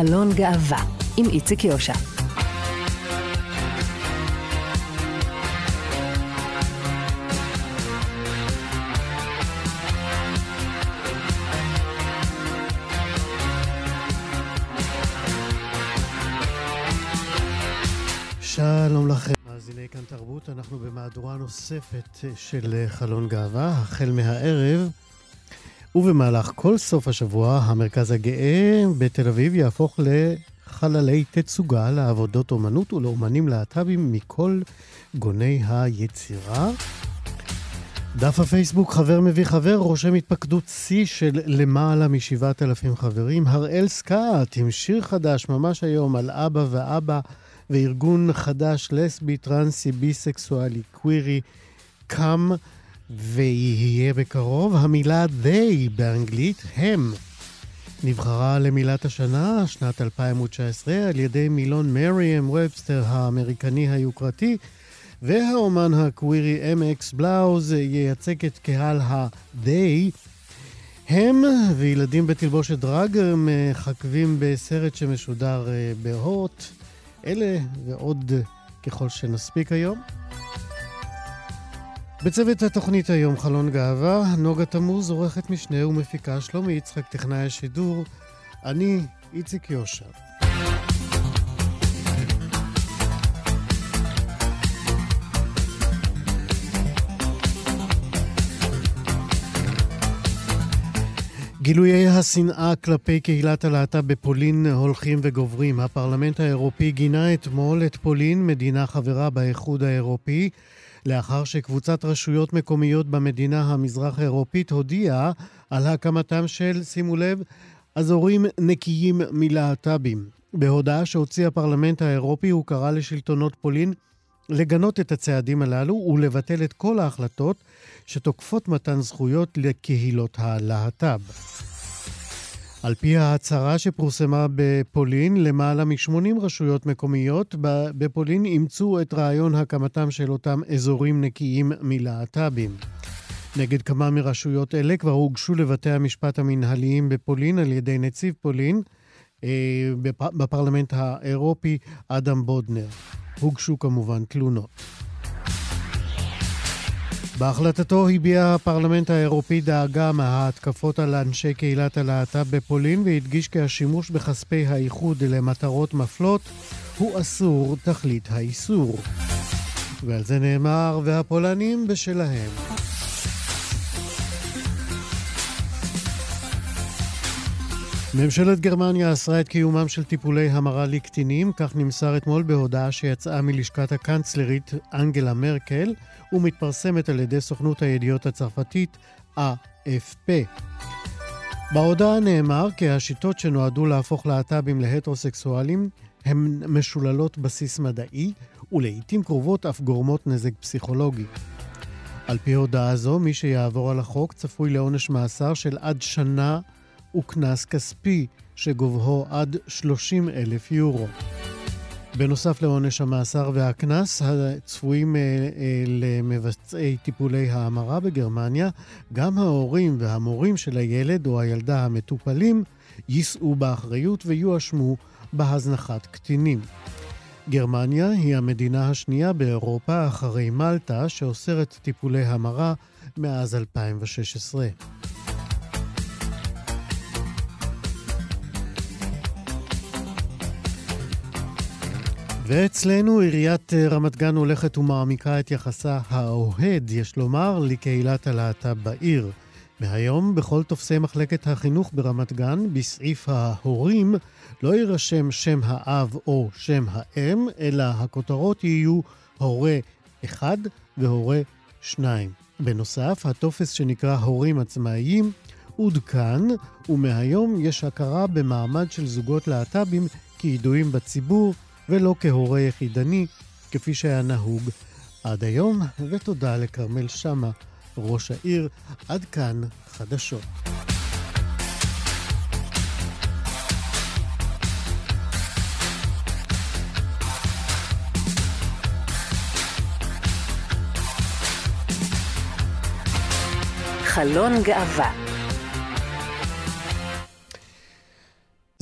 חלון גאווה עם איציק יושע. שלום לכם, מאזיני כאן תרבות, אנחנו במהדורה נוספת של חלון גאווה, החל מהערב. ובמהלך כל סוף השבוע, המרכז הגאה בתל אביב יהפוך לחללי תצוגה לעבודות אומנות ולאומנים להט"בים מכל גוני היצירה. דף הפייסבוק חבר מביא חבר רושם התפקדות שיא של למעלה משבעת אלפים חברים. הראל סקאט עם שיר חדש ממש היום על אבא ואבא וארגון חדש לסבי, טרנסי, ביסקסואלי, קווירי, קאם. ויהיה בקרוב. המילה they באנגלית, הם, נבחרה למילת השנה, שנת 2019, על ידי מילון מריאם ובסטר האמריקני היוקרתי, והאומן הקווירי אמקס בלאוז ייצג את קהל ה-they. הם וילדים בתלבושת דרג מחכבים בסרט שמשודר אה, בהוט. אלה ועוד ככל שנספיק היום. בצוות התוכנית היום חלון גאווה, נוגה תמוז, עורכת משנה ומפיקה, שלומי יצחק, טכנאי השידור, אני איציק יושע. גילויי השנאה כלפי קהילת הלהט"ב בפולין הולכים וגוברים. הפרלמנט האירופי גינה אתמול את פולין, מדינה חברה באיחוד האירופי, לאחר שקבוצת רשויות מקומיות במדינה המזרח האירופית הודיעה על הקמתם של, שימו לב, אזורים נקיים מלהט"בים. בהודעה שהוציא הפרלמנט האירופי הוא קרא לשלטונות פולין לגנות את הצעדים הללו ולבטל את כל ההחלטות שתוקפות מתן זכויות לקהילות הלהט"ב. על פי ההצהרה שפורסמה בפולין, למעלה מ-80 רשויות מקומיות בפולין אימצו את רעיון הקמתם של אותם אזורים נקיים מלהט"בים. נגד כמה מרשויות אלה כבר הוגשו לבתי המשפט המנהליים בפולין על ידי נציב פולין אה, בפרלמנט האירופי אדם בודנר. הוגשו כמובן תלונות. בהחלטתו הביע הפרלמנט האירופי דאגה מההתקפות על אנשי קהילת הלהט"ב בפולין והדגיש כי השימוש בכספי האיחוד למטרות מפלות הוא אסור תכלית האיסור. ועל זה נאמר, והפולנים בשלהם. ממשלת גרמניה אסרה את קיומם של טיפולי המרה לקטינים, כך נמסר אתמול בהודעה שיצאה מלשכת הקנצלרית אנגלה מרקל ומתפרסמת על ידי סוכנות הידיעות הצרפתית AFP. בהודעה נאמר כי השיטות שנועדו להפוך להט"בים להטרוסקסואלים הן משוללות בסיס מדעי ולעיתים קרובות אף גורמות נזק פסיכולוגי. על פי הודעה זו, מי שיעבור על החוק צפוי לעונש מאסר של עד שנה וקנס כספי שגובהו עד 30 אלף יורו. בנוסף לעונש המאסר והקנס הצפויים אה, אה, למבצעי טיפולי ההמרה בגרמניה, גם ההורים והמורים של הילד או הילדה המטופלים יישאו באחריות ויואשמו בהזנחת קטינים. גרמניה היא המדינה השנייה באירופה אחרי מלטה שאוסרת טיפולי המרה מאז 2016. ואצלנו עיריית אה, רמת גן הולכת ומעמיקה את יחסה האוהד, יש לומר, לקהילת הלהט"ב בעיר. מהיום, בכל טופסי מחלקת החינוך ברמת גן, בסעיף ההורים, לא יירשם שם האב או שם האם, אלא הכותרות יהיו הורה אחד והורה שניים. בנוסף, הטופס שנקרא הורים עצמאיים עודכן, ומהיום יש הכרה במעמד של זוגות להט"בים כידועים בציבור ולא כהורה יחידני, כפי שהיה נהוג עד היום, ותודה לכרמל שאמה, ראש העיר. עד כאן חדשות. חלון גאווה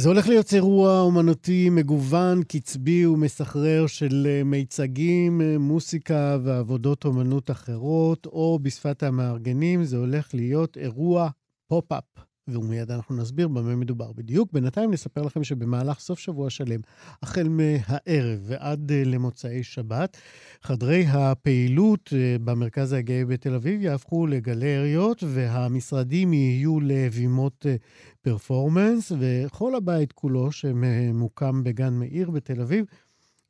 זה הולך להיות אירוע אומנותי מגוון, קצבי ומסחרר של אה, מיצגים, אה, מוסיקה ועבודות אומנות אחרות, או בשפת המארגנים, זה הולך להיות אירוע pop-up. ומיד אנחנו נסביר במה מדובר בדיוק. בינתיים נספר לכם שבמהלך סוף שבוע שלם, החל מהערב ועד אה, למוצאי שבת, חדרי הפעילות אה, במרכז הגאה בתל אביב יהפכו לגלריות, והמשרדים יהיו לבימות אה, performance, וכל הבית כולו, שממוקם בגן מאיר בתל אביב,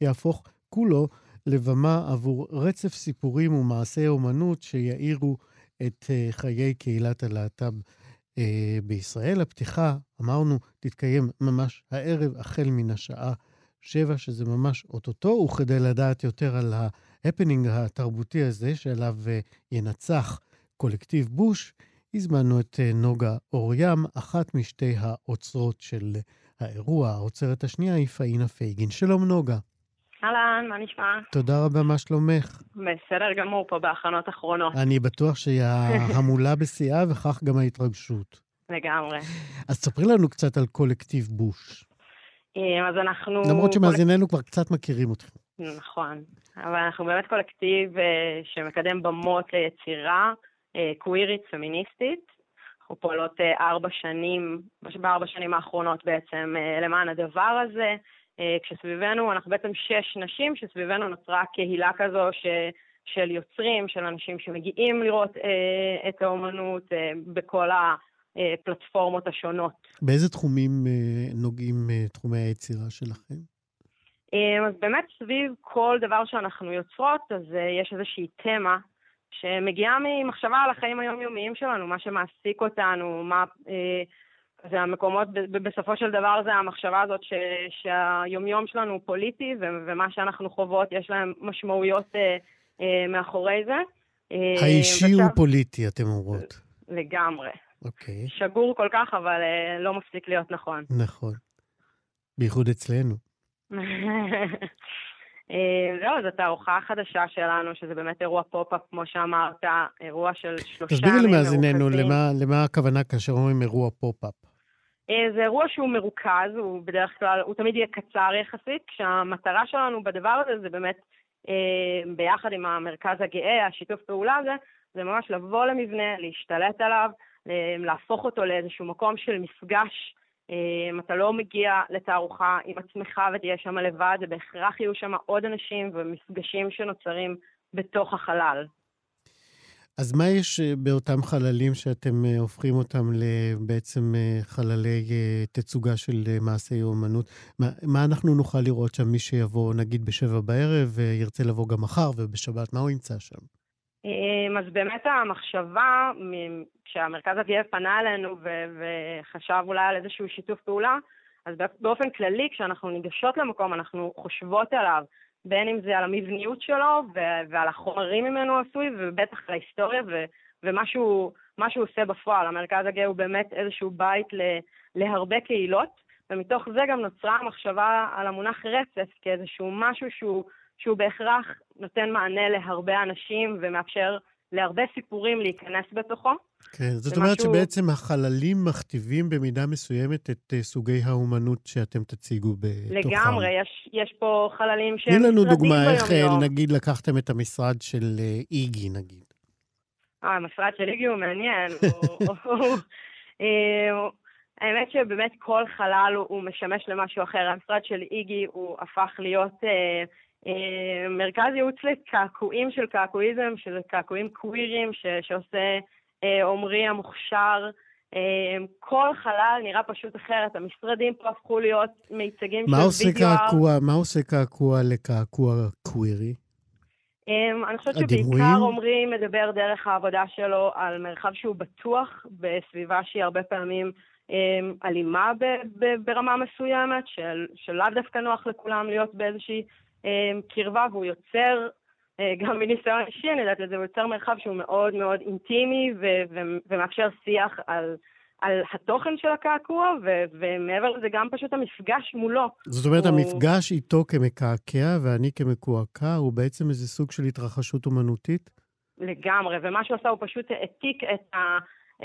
יהפוך כולו לבמה עבור רצף סיפורים ומעשי אומנות שיאירו את חיי קהילת הלהט"ב אה, בישראל. הפתיחה, אמרנו, תתקיים ממש הערב, החל מן השעה שבע, שזה ממש אוטוטו, וכדי לדעת יותר על ההפנינג התרבותי הזה, שעליו אה, ינצח קולקטיב בוש, הזמנו את אה, נוגה אוריים, אחת משתי האוצרות של האירוע. האוצרת השנייה היא פאינה פייגין. שלום נוגה. אהלן, מה נשמע? תודה רבה, מה שלומך? בסדר גמור פה בהכנות אחרונות. אני בטוח שההמולה בשיאה וכך גם ההתרגשות. לגמרי. אז ספרי לנו קצת על קולקטיב בוש. אה, אז אנחנו... למרות שמאזיננו כבר קצת מכירים אתכם. נכון, אבל אנחנו באמת קולקטיב אה, שמקדם במות ליצירה אה, קווירית פמיניסטית. אנחנו פועלות ארבע שנים, בארבע שנים האחרונות בעצם, למען הדבר הזה. אה, כשסביבנו, אנחנו בעצם שש נשים, שסביבנו נוצרה קהילה כזו ש, של יוצרים, של אנשים שמגיעים לראות אה, את האומנות אה, בכל הפלטפורמות השונות. באיזה תחומים אה, נוגעים אה, תחומי היצירה שלכם? אה, אז באמת סביב כל דבר שאנחנו יוצרות, אז אה, יש איזושהי תמה שמגיעה ממחשבה על החיים היומיומיים שלנו, מה שמעסיק אותנו, מה... אה, זה המקומות, בסופו של דבר זה המחשבה הזאת ש, שהיומיום שלנו הוא פוליטי, ו, ומה שאנחנו חוות יש להם משמעויות אה, אה, מאחורי זה. אה, האישי ושם, הוא פוליטי, אתם אומרות. לגמרי. אוקיי. שגור כל כך, אבל אה, לא מפסיק להיות נכון. נכון. בייחוד אצלנו. אה, לא, זו תערוכה חדשה שלנו, שזה באמת אירוע פופ-אפ, כמו שאמרת, אירוע של שלושה... תסבירי למאזיננו למה, למה הכוונה כאשר אומרים אירוע פופ-אפ. אה, זה אירוע שהוא מרוכז, הוא בדרך כלל, הוא תמיד יהיה קצר יחסית, כשהמטרה שלנו בדבר הזה זה באמת, אה, ביחד עם המרכז הגאה, השיתוף פעולה הזה, זה ממש לבוא למבנה, להשתלט עליו, להפוך אותו לאיזשהו מקום של מפגש אם אתה לא מגיע לתערוכה עם עצמך ותהיה שם לבד, זה בהכרח יהיו שם עוד אנשים ומפגשים שנוצרים בתוך החלל. אז מה יש אה, באותם חללים שאתם אה, הופכים אותם בעצם אה, חללי תצוגה של מעשי אומנות? מה, מה אנחנו נוכל לראות שם מי שיבוא, נגיד, בשבע בערב, וירצה לבוא גם מחר, ובשבת, מה הוא ימצא שם? אמ, אז באמת המחשבה, כשהמרכז הגאה פנה אלינו וחשב אולי על איזשהו שיתוף פעולה, אז באופן כללי, כשאנחנו ניגשות למקום, אנחנו חושבות עליו, בין אם זה על המבניות שלו ועל החומרים ממנו עשוי, ובטח על ההיסטוריה ומה שהוא, שהוא עושה בפועל. המרכז הגאה הוא באמת איזשהו בית להרבה קהילות, ומתוך זה גם נוצרה המחשבה על המונח רצף כאיזשהו משהו שהוא שהוא בהכרח נותן מענה להרבה אנשים ומאפשר להרבה סיפורים להיכנס בתוכו. כן, זאת אומרת משהו... שבעצם החללים מכתיבים במידה מסוימת את uh, סוגי האומנות שאתם תציגו בתוכם. לגמרי, יש, יש פה חללים שהם משרדים ביום-יום. תני לנו דוגמה איך, אה, נגיד, לקחתם את המשרד של uh, איגי, נגיד. אה, המשרד של איגי הוא מעניין. האמת שבאמת כל חלל הוא, הוא משמש למשהו אחר. המשרד של איגי הוא הפך להיות... אה, מרכז ייעוץ לקעקועים של קעקועיזם, שזה קעקועים קווירים ש, שעושה אה, עמרי המוכשר. אה, כל חלל נראה פשוט אחרת. המשרדים פה הפכו להיות מיצגים של וידאו. קעקוע, מה עושה קעקוע לקעקוע קווירי? אני חושבת שבעיקר עמרי מדבר דרך העבודה שלו על מרחב שהוא בטוח בסביבה שהיא הרבה פעמים אמ, אלימה ב- ב- ברמה מסוימת, של, שלאו דווקא נוח לכולם להיות באיזושהי אמ, קרבה, והוא יוצר, אה, גם מניסיון אישי, אני יודעת לזה, הוא יוצר מרחב שהוא מאוד מאוד אינטימי ו- ו- ומאפשר שיח על, על התוכן של הקעקוע, ו- ומעבר לזה גם פשוט המפגש מולו. זאת אומרת, הוא- המפגש איתו כמקעקע ואני כמקועקע הוא בעצם איזה סוג של התרחשות אומנותית? לגמרי, ומה שהוא עשה הוא פשוט העתיק את, ה,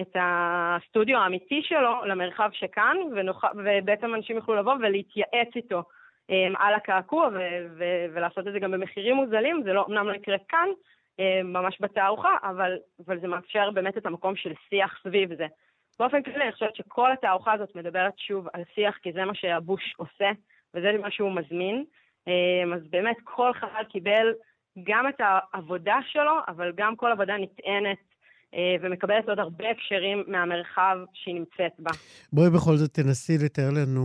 את הסטודיו האמיתי שלו למרחב שכאן, ונוח, ובעצם אנשים יוכלו לבוא ולהתייעץ איתו על הקעקוע ו, ו, ולעשות את זה גם במחירים מוזלים, זה לא, אמנם לא יקרה כאן, um, ממש בתערוכה, אבל, אבל זה מאפשר באמת את המקום של שיח סביב זה. באופן כללי, אני חושבת שכל התערוכה הזאת מדברת שוב על שיח, כי זה מה שהבוש עושה, וזה מה שהוא מזמין. Um, אז באמת כל אחד קיבל גם את העבודה שלו, אבל גם כל עבודה נטענת ומקבלת עוד הרבה הקשרים מהמרחב שהיא נמצאת בה. בואי בכל זאת תנסי לתאר לנו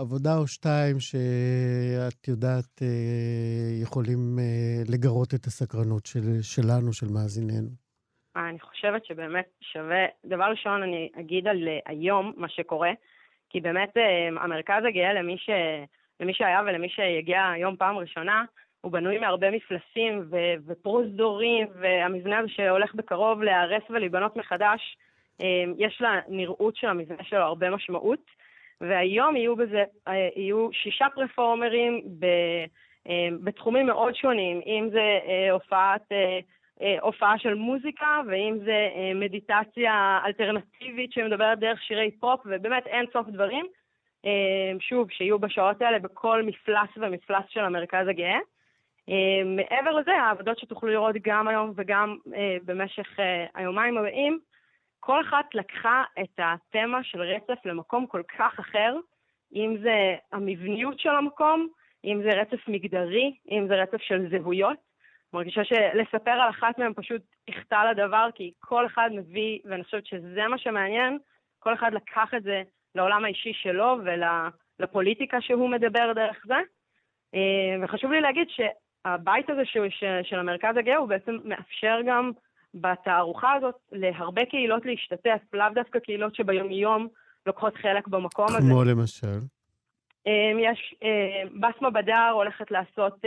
עבודה או שתיים שאת יודעת אה, יכולים אה, לגרות את הסקרנות של, שלנו, של מאזיננו. אני חושבת שבאמת שווה, דבר ראשון אני אגיד על אה, היום מה שקורה, כי באמת אה, המרכז הגאה למי, ש, למי שהיה ולמי שיגיע היום פעם ראשונה, הוא בנוי מהרבה מפלסים ו- ופרוזדורים, והמבנה הזה שהולך בקרוב להיהרס ולהיבנות מחדש, אה, יש לנראות של המבנה שלו הרבה משמעות. והיום יהיו בזה, אה, יהיו שישה פרפורמרים ב, אה, בתחומים מאוד שונים, אם זה הופעת, הופעה של מוזיקה, ואם זה מדיטציה אלטרנטיבית שמדברת דרך שירי פופ, ובאמת אין סוף דברים. שוב, שיהיו בשעות האלה בכל מפלס ומפלס של המרכז הגאה. Uh, מעבר לזה, העבודות שתוכלו לראות גם היום וגם uh, במשך uh, היומיים הבאים, כל אחת לקחה את התמה של רצף למקום כל כך אחר, אם זה המבניות של המקום, אם זה רצף מגדרי, אם זה רצף של זהויות. מרגישה שלספר על אחת מהן פשוט יחטא לדבר, כי כל אחד מביא, ואני חושבת שזה מה שמעניין, כל אחד לקח את זה לעולם האישי שלו ולפוליטיקה שהוא מדבר דרך זה. וחשוב לי להגיד. הבית הזה שהוא, ש, של המרכז הגאה הוא בעצם מאפשר גם בתערוכה הזאת להרבה קהילות להשתתף, לאו דווקא קהילות שביום-יום לוקחות חלק במקום כמו הזה. כמו למשל? אמ, יש, אמ, בסמה בדר הולכת לעשות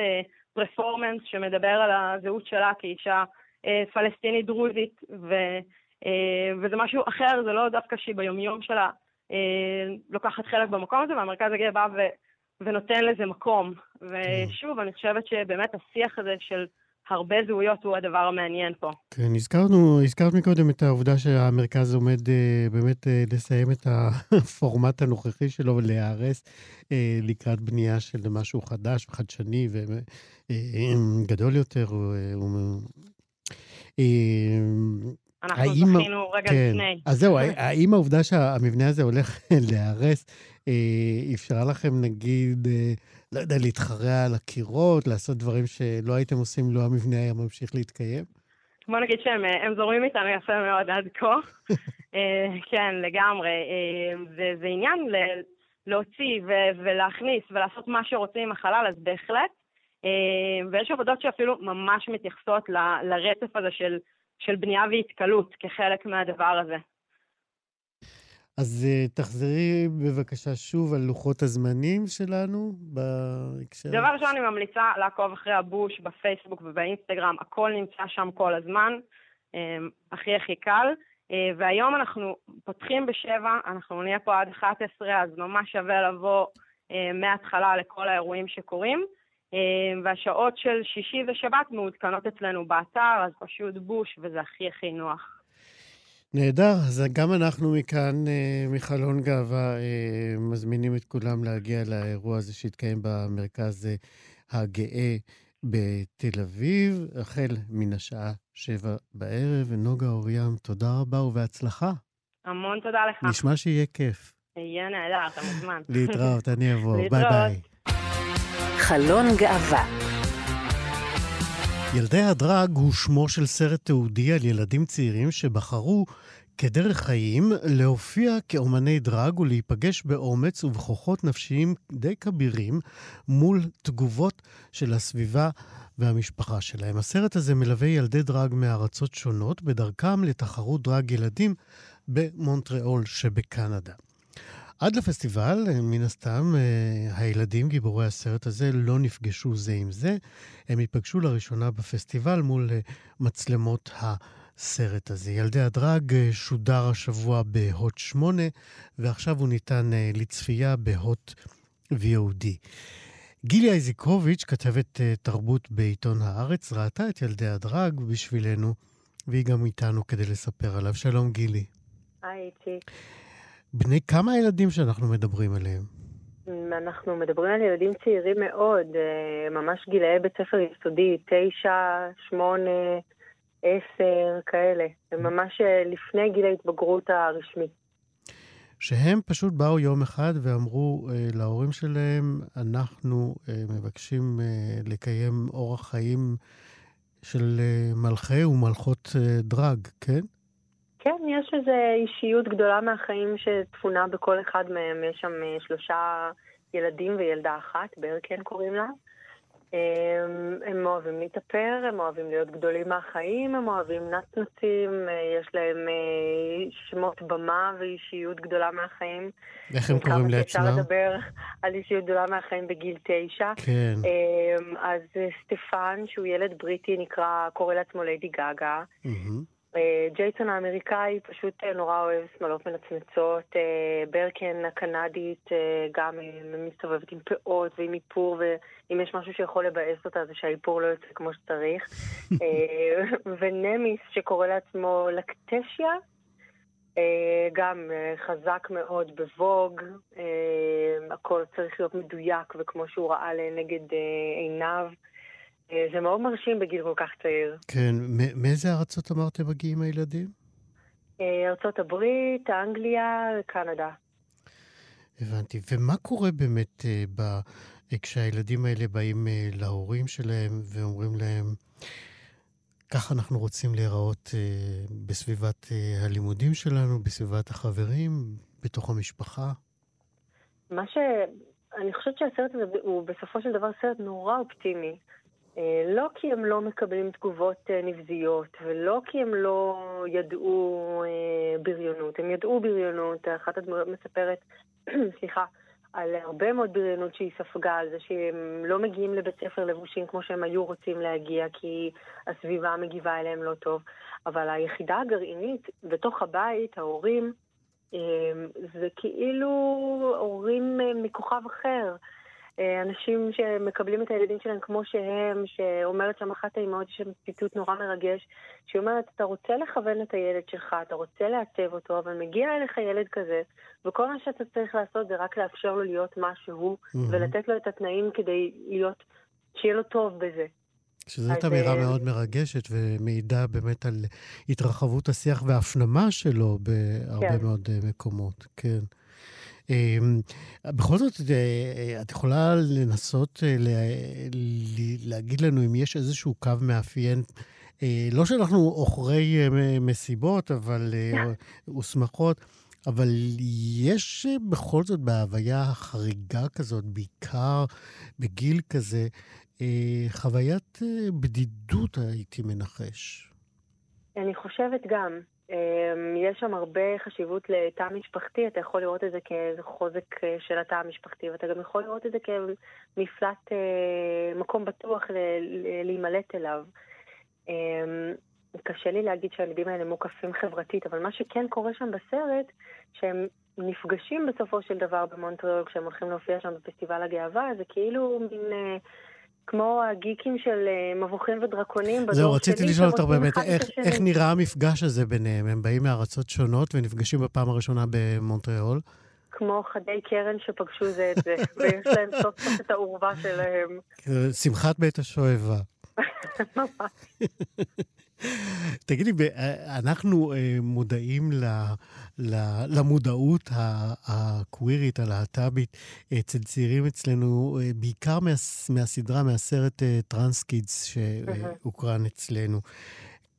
פרפורמנס שמדבר על הזהות שלה כאישה אה, פלסטינית דרוזית, ו, אה, וזה משהו אחר, זה לא דווקא שהיא ביום-יום שלה אה, לוקחת חלק במקום הזה, והמרכז הגאה בא ו... ונותן לזה מקום. ושוב, אני חושבת שבאמת השיח הזה של הרבה זהויות הוא הדבר המעניין פה. כן, הזכרנו, הזכרת מקודם את העובדה שהמרכז עומד אה, באמת אה, לסיים את הפורמט הנוכחי שלו ולהיהרס אה, לקראת בנייה של משהו חדש וחדשני וגדול יותר. אנחנו האם... זכינו רגע כן. לפני. אז זהו, האם העובדה שהמבנה הזה הולך להיהרס אה, אפשרה לכם, נגיד, אה, לא יודע, להתחרע על הקירות, לעשות דברים שלא הייתם עושים לו המבנה היה ממשיך להתקיים? בוא נגיד שהם אה, זורמים איתנו יפה מאוד עד כה. כן, לגמרי. זה, זה עניין ל- להוציא ו- ולהכניס ולעשות מה שרוצים עם החלל, אז בהחלט. ויש עבודות שאפילו ממש מתייחסות ל- לרצף הזה של, של בנייה והתקלות כחלק מהדבר הזה. אז uh, תחזרי בבקשה שוב על לוחות הזמנים שלנו בהקשר. דבר ראשון, אני ממליצה לעקוב אחרי הבוש בפייסבוק ובאינסטגרם, הכל נמצא שם כל הזמן, um, הכי הכי קל. Uh, והיום אנחנו פותחים בשבע, אנחנו נהיה פה עד 11, אז ממש שווה לבוא uh, מההתחלה לכל האירועים שקורים. Uh, והשעות של שישי ושבת מעודכנות אצלנו באתר, אז פשוט בוש, וזה הכי הכי נוח. נהדר, אז גם אנחנו מכאן, אה, מחלון גאווה, אה, מזמינים את כולם להגיע לאירוע הזה שהתקיים במרכז אה, הגאה בתל אביב, החל מן השעה שבע בערב. ונוגה אוריאם, תודה רבה ובהצלחה. המון תודה לך. נשמע שיהיה כיף. יהיה נהדר, אתה מוזמן. להתראות, אני אבוא. ביי ביי. חלון גאווה ילדי הדרג הוא שמו של סרט תיעודי על ילדים צעירים שבחרו כדרך חיים להופיע כאומני דרג ולהיפגש באומץ ובכוחות נפשיים די כבירים מול תגובות של הסביבה והמשפחה שלהם. הסרט הזה מלווה ילדי דרג מארצות שונות בדרכם לתחרות דרג ילדים במונטריאול שבקנדה. עד לפסטיבל, מן הסתם, הילדים גיבורי הסרט הזה לא נפגשו זה עם זה. הם ייפגשו לראשונה בפסטיבל מול מצלמות הסרט הזה. ילדי הדרג שודר השבוע בהוט 8, ועכשיו הוא ניתן לצפייה בהוט VOD. גילי איזיקוביץ', כתבת תרבות בעיתון הארץ, ראתה את ילדי הדרג בשבילנו, והיא גם איתנו כדי לספר עליו. שלום, גילי. היי, איציק. בני כמה ילדים שאנחנו מדברים עליהם? אנחנו מדברים על ילדים צעירים מאוד, ממש גילאי בית ספר יסודי, תשע, שמונה, עשר, כאלה. הם ממש לפני גיל ההתבגרות הרשמי. שהם פשוט באו יום אחד ואמרו אה, להורים שלהם, אנחנו אה, מבקשים אה, לקיים אורח חיים של אה, מלכי ומלכות אה, דרג, כן? כן, יש איזו אישיות גדולה מהחיים שתפונה בכל אחד מהם. יש שם אה, שלושה ילדים וילדה אחת, ברקן קוראים לה. הם, הם אוהבים להתאפר, הם אוהבים להיות גדולים מהחיים, הם אוהבים נצנצים, יש להם שמות במה ואישיות גדולה מהחיים. איך הם קוראים לעצמם? אפשר לדבר על אישיות גדולה מהחיים בגיל תשע. כן. אז סטפן, שהוא ילד בריטי, נקרא, קורא לעצמו ליידי גאגה. ג'ייסון האמריקאי פשוט נורא אוהב שמאלות מנצנצות, ברקן הקנדית גם מסתובבת עם פאות ועם איפור, ואם יש משהו שיכול לבאס אותה זה שהאיפור לא יוצא כמו שצריך. ונמיס שקורא לעצמו לקטשיה, גם חזק מאוד בווג, הכל צריך להיות מדויק וכמו שהוא ראה לנגד עיניו. זה מאוד מרשים בגיל כל כך צעיר. כן, מאיזה ארצות אמרתם מגיעים הילדים? ארצות הברית, אנגליה וקנדה. הבנתי. ומה קורה באמת ב... כשהילדים האלה באים להורים שלהם ואומרים להם, ככה אנחנו רוצים להיראות בסביבת הלימודים שלנו, בסביבת החברים, בתוך המשפחה? מה ש... אני חושבת שהסרט הזה הוא בסופו של דבר סרט נורא אופטימי. לא כי הם לא מקבלים תגובות נבזיות, ולא כי הם לא ידעו בריונות. הם ידעו בריונות, אחת הדמויות מספרת, סליחה, על הרבה מאוד בריונות שהיא ספגה, על זה שהם לא מגיעים לבית ספר לבושים כמו שהם היו רוצים להגיע, כי הסביבה מגיבה אליהם לא טוב. אבל היחידה הגרעינית בתוך הבית, ההורים, זה כאילו הורים מכוכב אחר. אנשים שמקבלים את הילדים שלהם כמו שהם, שאומרת שם אחת האימהות, יש שם ציטוט נורא מרגש, שהיא אומרת, אתה רוצה לכוון את הילד שלך, אתה רוצה לעצב אותו, אבל מגיע אליך ילד כזה, וכל מה שאתה צריך לעשות זה רק לאפשר לו להיות מה שהוא, mm-hmm. ולתת לו את התנאים כדי להיות, שיהיה לו טוב בזה. שזאת אמירה מאוד מרגשת ומעידה באמת על התרחבות השיח וההפנמה שלו בהרבה כן. מאוד מקומות, כן. בכל זאת, את יכולה לנסות להגיד לנו אם יש איזשהו קו מאפיין, לא שאנחנו עוכרי מסיבות, אבל, ושמחות, אבל יש בכל זאת בהוויה חריגה כזאת, בעיקר בגיל כזה, חוויית בדידות, הייתי מנחש. אני חושבת גם. יש שם הרבה חשיבות לתא משפחתי, אתה יכול לראות את זה כאיזה חוזק של התא המשפחתי, ואתה גם יכול לראות את זה כמפלט, מקום בטוח להימלט אליו. קשה לי להגיד שהילדים האלה מוקפים חברתית, אבל מה שכן קורה שם בסרט, שהם נפגשים בסופו של דבר במונטריאול כשהם הולכים להופיע שם בפסטיבל הגאווה, זה כאילו מין... כמו הגיקים של מבוכים ודרקונים. זהו, רציתי לשאול אותך באמת, איך, איך נראה המפגש הזה ביניהם? הם באים מארצות שונות ונפגשים בפעם הראשונה במונטריאול? כמו חדי קרן שפגשו זה את זה, ויש להם סוף סוף את העורבה שלהם. שמחת בית השואבה. ממש. תגידי, אנחנו מודעים למודעות הקווירית, הלהט"בית, אצל צעירים אצלנו, בעיקר מהסדרה, מהסרט טרנס קידס שהוקרן אצלנו.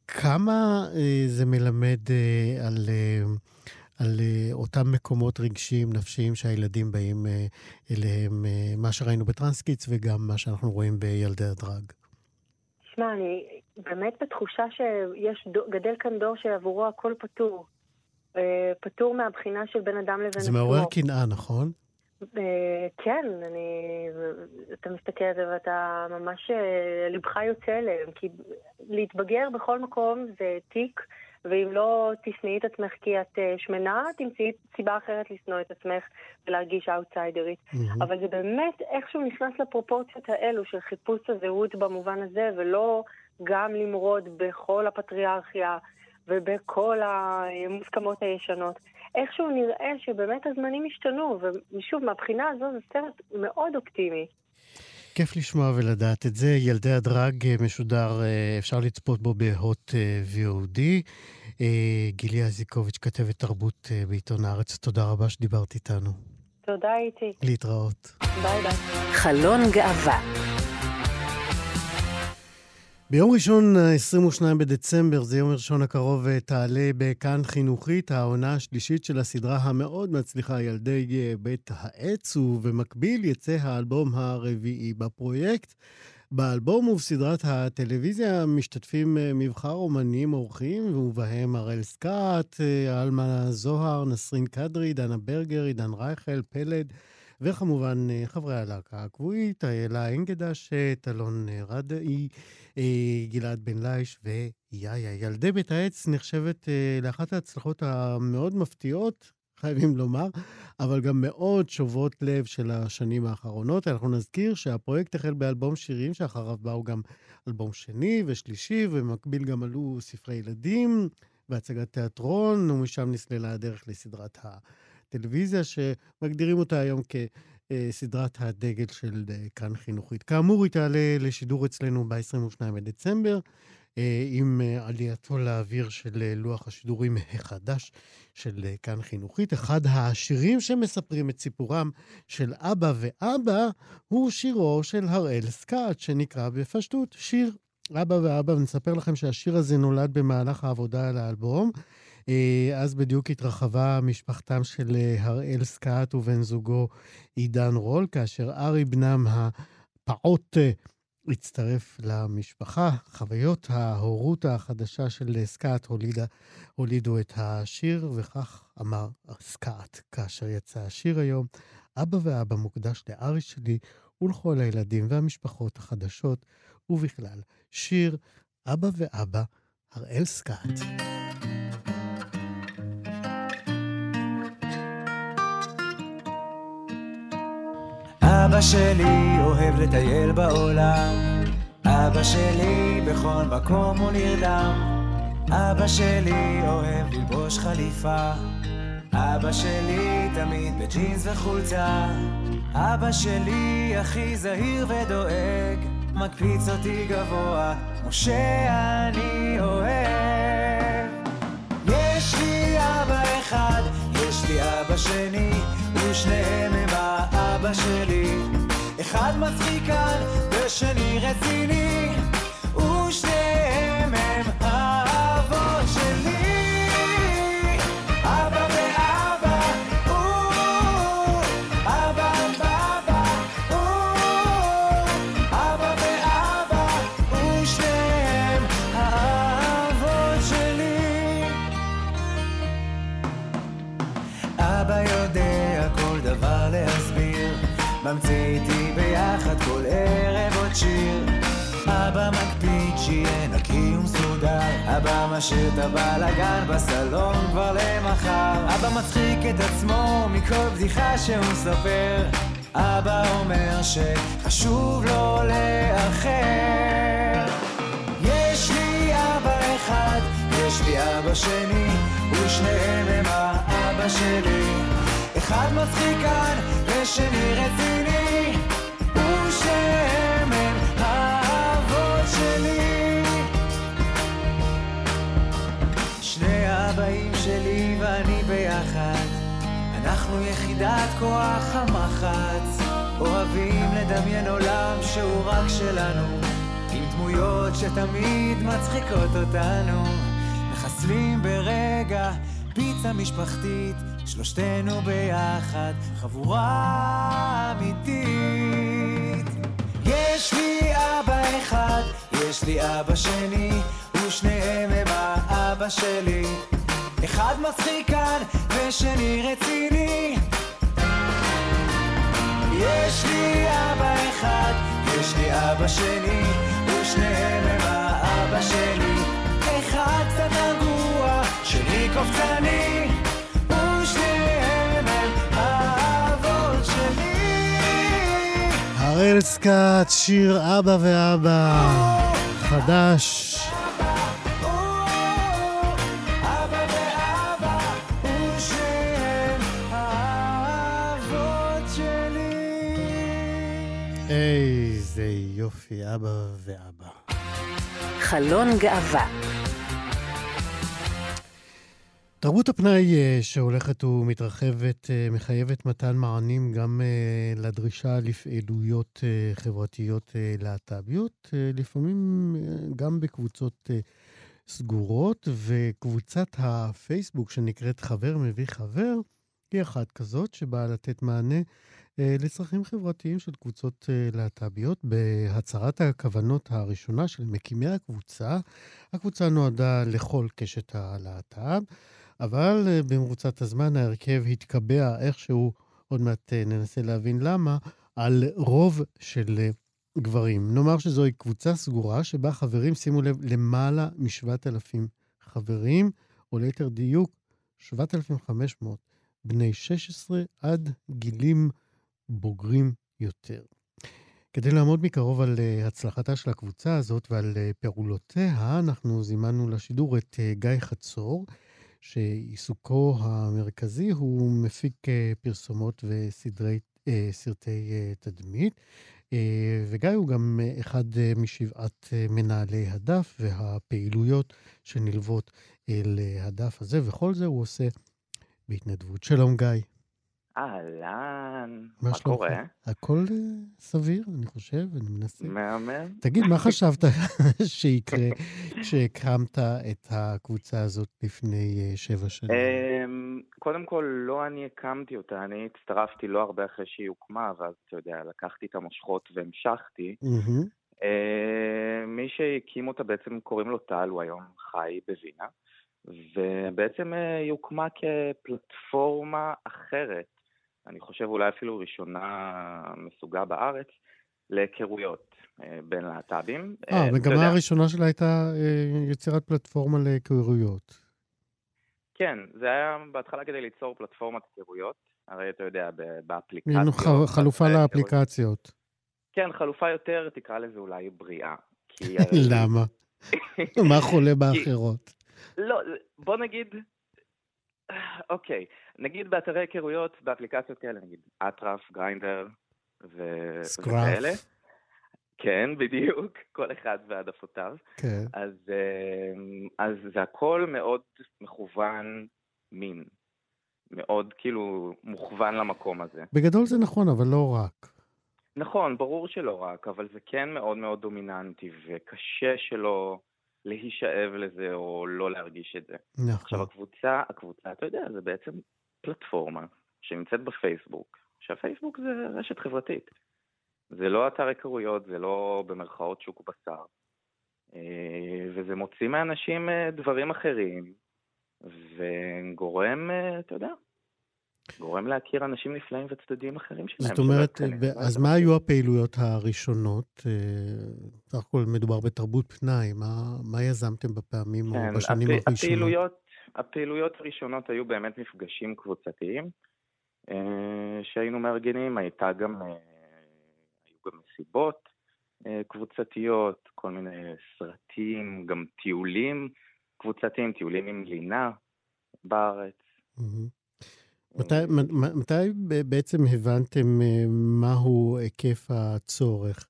כמה זה מלמד על... על אותם מקומות רגשיים, נפשיים שהילדים באים אליהם, מה שראינו ב Trans Kids וגם מה שאנחנו רואים בילדי הדראג. תשמע, אני באמת בתחושה שיש, גדל כאן דור שעבורו הכל פתור. אה, פתור מהבחינה של בין אדם לבין עצמו. זה מעורר קנאה, נכון? אה, כן, אני... אתה מסתכל על זה ואתה ממש... אה, לבך יוצא אליהם, כי להתבגר בכל מקום זה תיק, ואם לא תשנאי את עצמך כי את שמנה, תמצאי סיבה אחרת לשנוא את עצמך ולהרגיש אאוטסיידרית. Mm-hmm. אבל זה באמת איכשהו נכנס לפרופורציות האלו של חיפוש הזהות במובן הזה, ולא גם למרוד בכל הפטריארכיה ובכל המוסכמות הישנות. איכשהו נראה שבאמת הזמנים השתנו, ושוב, מהבחינה הזו זה סרט מאוד אופטימי. כיף לשמוע ולדעת את זה. ילדי הדרג אה, משודר, אה, אפשר לצפות בו בהוט אה, VOD. גילי אזיקוביץ', כתבת תרבות בעיתון הארץ, תודה רבה שדיברת איתנו. תודה, איתי. להתראות. ביי ביי. חלון גאווה ביום ראשון, 22 בדצמבר, זה יום ראשון הקרוב, תעלה בכאן חינוכית העונה השלישית של הסדרה המאוד מצליחה, ילדי אה, בית העץ, ובמקביל יצא האלבום הרביעי בפרויקט. באלבום ובסדרת הטלוויזיה משתתפים אה, מבחר אומנים אורחים, ובהם הראל סקעת, אה, עלמה זוהר, נסרין קדרי, דנה ברגר, עידן רייכל, פלד. וכמובן חברי הלהקה הקבועית, איילה אנגדש, טלון רדאי, אה, גלעד בן לייש ויאיה. ילדי בית העץ נחשבת אה, לאחת ההצלחות המאוד מפתיעות, חייבים לומר, אבל גם מאוד שובות לב של השנים האחרונות. אנחנו נזכיר שהפרויקט החל באלבום שירים, שאחריו באו גם אלבום שני ושלישי, ובמקביל גם עלו ספרי ילדים והצגת תיאטרון, ומשם נסללה הדרך לסדרת הטלוויזיה, שמגדירים אותה היום כ... אה, סדרת הדגל של אה, כאן חינוכית. כאמור, היא תעלה לשידור אצלנו ב-22 בדצמבר, אה, עם עלייתו לאוויר של לוח השידורים החדש של כאן חינוכית. אחד השירים שמספרים את סיפורם של אבא ואבא הוא שירו של הראל סקאט, שנקרא בפשטות שיר אבא ואבא. ונספר לכם שהשיר הזה נולד במהלך העבודה על האלבום. אה, אז בדיוק התרחבה משפחתם של אה, הראל סקאט ובן זוגו עידן רול, כאשר ארי בנם הפעוט אה, הצטרף למשפחה. חוויות ההורות החדשה של סקאט הולידה, הולידו את השיר, וכך אמר סקאט כאשר יצא השיר היום. אבא ואבא מוקדש לארי שלי ולכל הילדים והמשפחות החדשות, ובכלל, שיר אבא ואבא, הראל סקאט. אבא שלי אוהב לטייל בעולם, אבא שלי בכל מקום הוא נרדם, אבא שלי אוהב ללבוש חליפה, אבא שלי תמיד בג'ינס וחולצה, אבא שלי הכי זהיר ודואג, מקפיץ אותי גבוה, כמו שאני אוהב. יש לי אבא אחד, יש לי אבא שני, ושניהם הם האבא שלי. אחד מצחיקן ושני רציני, ממציא איתי ביחד כל ערב עוד שיר. אבא מקפיד שיהיה נקי ומסודר, אבא משאיר את הבלאגן בסלון כבר למחר. אבא מצחיק את עצמו מכל בדיחה שהוא מספר. אבא אומר שחשוב לו לאחר. יש לי אבא אחד, יש לי אבא שני, ושניהם הם האבא שלי. אחד מצחיקן ושני רציני, ושניהם הם האבות שלי. שני האבאים שלי ואני ביחד, אנחנו יחידת כוח המחץ, אוהבים לדמיין עולם שהוא רק שלנו, עם דמויות שתמיד מצחיקות אותנו, מחסלים ברגע פיצה משפחתית, שלושתנו ביחד, חבורה אמיתית. יש לי אבא אחד, יש לי אבא שני, ושניהם הם האבא שלי. אחד מצחיקן ושני רציני. יש לי אבא אחד, יש לי אבא שני, ושניהם הם האבא שלי. הראל סקאט, שיר אבא ואבא, חדש. איזה יופי, אבא ואבא. חלון גאווה. תרבות הפנאי אה, שהולכת ומתרחבת אה, מחייבת מתן מענים גם אה, לדרישה לפעילויות חברתיות להט"ביות, לפעמים גם בקבוצות סגורות, וקבוצת הפייסבוק שנקראת חבר מביא חבר, היא אחת כזאת שבאה לתת מענה לצרכים חברתיים של קבוצות להט"ביות. בהצהרת הכוונות הראשונה של מקימי הקבוצה, הקבוצה נועדה לכל קשת הלהט"ב. אבל אה, במרוצת הזמן ההרכב התקבע איכשהו, עוד מעט אה, ננסה להבין למה, על רוב של אה, גברים. נאמר שזוהי קבוצה סגורה שבה חברים, שימו לב, למעלה מ-7,000 חברים, או ליתר דיוק, 7,500 בני 16 עד גילים בוגרים יותר. כדי לעמוד מקרוב על הצלחתה של הקבוצה הזאת ועל פעולותיה, אנחנו זימנו לשידור את גיא חצור, שעיסוקו המרכזי הוא מפיק אה, פרסומות וסרטי אה, תדמית. אה, וגיא הוא גם אחד משבעת מנהלי הדף והפעילויות שנלוות הדף הזה, וכל זה הוא עושה בהתנדבות. שלום, גיא. אהלן, מה? קורה? הכל אה, סביר, אני חושב, אני מנסה. מהמם. תגיד, מה חשבת שיקרה כשהקמת את הקבוצה הזאת לפני אה, שבע שנים? אמ, קודם כל, לא אני הקמתי אותה, אני הצטרפתי לא הרבה אחרי שהיא הוקמה, ואז, אתה יודע, לקחתי את המושכות והמשכתי. אה, מי שהקים אותה בעצם קוראים לו טל, הוא היום חי בווינה, ובעצם היא הוקמה כפלטפורמה אחרת, אני חושב אולי אפילו ראשונה מסוגה בארץ, להיכרויות אה, בין להט"בים. אה, אה, המגמה יודע, הראשונה שלה הייתה אה, יצירת פלטפורמה להיכרויות. כן, זה היה בהתחלה כדי ליצור פלטפורמת היכרויות, הרי אתה יודע, באפליקציות. חלופה לאפליקציות. כן, חלופה יותר, תקרא לזה אולי בריאה. למה? מה חולה באחרות? לא, בוא נגיד, אוקיי, נגיד באתרי היכרויות, באפליקציות כאלה, נגיד אטרף, גריינדר ו-. וכאלה. כן, בדיוק, כל אחד והעדפותיו. כן. אז, אה, אז זה הכל מאוד מכוון מין. מאוד כאילו מוכוון למקום הזה. בגדול זה נכון, אבל לא רק. נכון, ברור שלא רק, אבל זה כן מאוד מאוד דומיננטי, וקשה שלא להישאב לזה או לא להרגיש את זה. נכון. עכשיו, הקבוצה, הקבוצה, אתה יודע, זה בעצם פלטפורמה שנמצאת בפייסבוק, שהפייסבוק זה רשת חברתית. זה לא אתר היכרויות, זה לא במרכאות שוק בשר. אה, וזה מוציא מאנשים אה, דברים אחרים, וגורם, אה, אתה יודע, גורם להכיר אנשים נפלאים וצדדים אחרים שלהם. זאת אומרת, ב-. אז מה היו הפעילויות הראשונות? אה, סך הכל מדובר בתרבות פנאי, מה- מה יזמתם בפעמים או כן, בשנים הפ- הראשונות? הפעילויות, הפעילויות הראשונות היו באמת מפגשים קבוצתיים אה, שהיינו מארגנים, הייתה גם, אה, היו גם מסיבות אה, קבוצתיות, כל מיני סרטים, גם טיולים קבוצתיים, טיולים עם לינה בארץ. מהמם. מתי, מתי בעצם הבנתם אה, מהו היקף הצורך?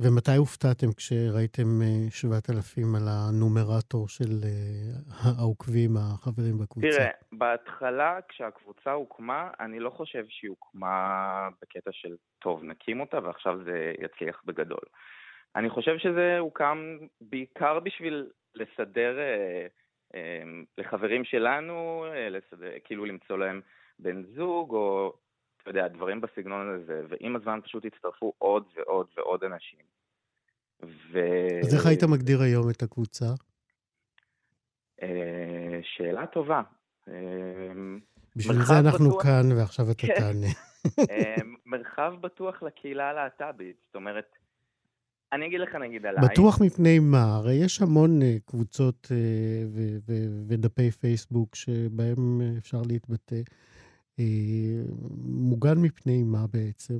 ומתי הופתעתם כשראיתם אה, 7,000 על הנומרטור של אה, העוקבים, החברים בקבוצה? תראה, בהתחלה כשהקבוצה הוקמה, אני לא חושב שהיא הוקמה בקטע של טוב, נקים אותה ועכשיו זה יצליח בגדול. אני חושב שזה הוקם בעיקר בשביל לסדר אה, אה, לחברים שלנו, אה, לסדר, כאילו למצוא להם בן זוג, או אתה יודע, דברים בסגנון הזה, ועם הזמן פשוט הצטרפו עוד ועוד ועוד אנשים. ו... אז איך היית מגדיר היום את הקבוצה? אה, שאלה טובה. בשביל זה אנחנו בטוח... כאן, ועכשיו אתה כן. תענה. מרחב בטוח לקהילה הלהט"בית, זאת אומרת, אני אגיד לך נגיד עליי. בטוח מפני מה? הרי יש המון uh, קבוצות ו- ו- ודפי פייסבוק שבהם אפשר להתבטא. Uh, מוגן מפני מה בעצם?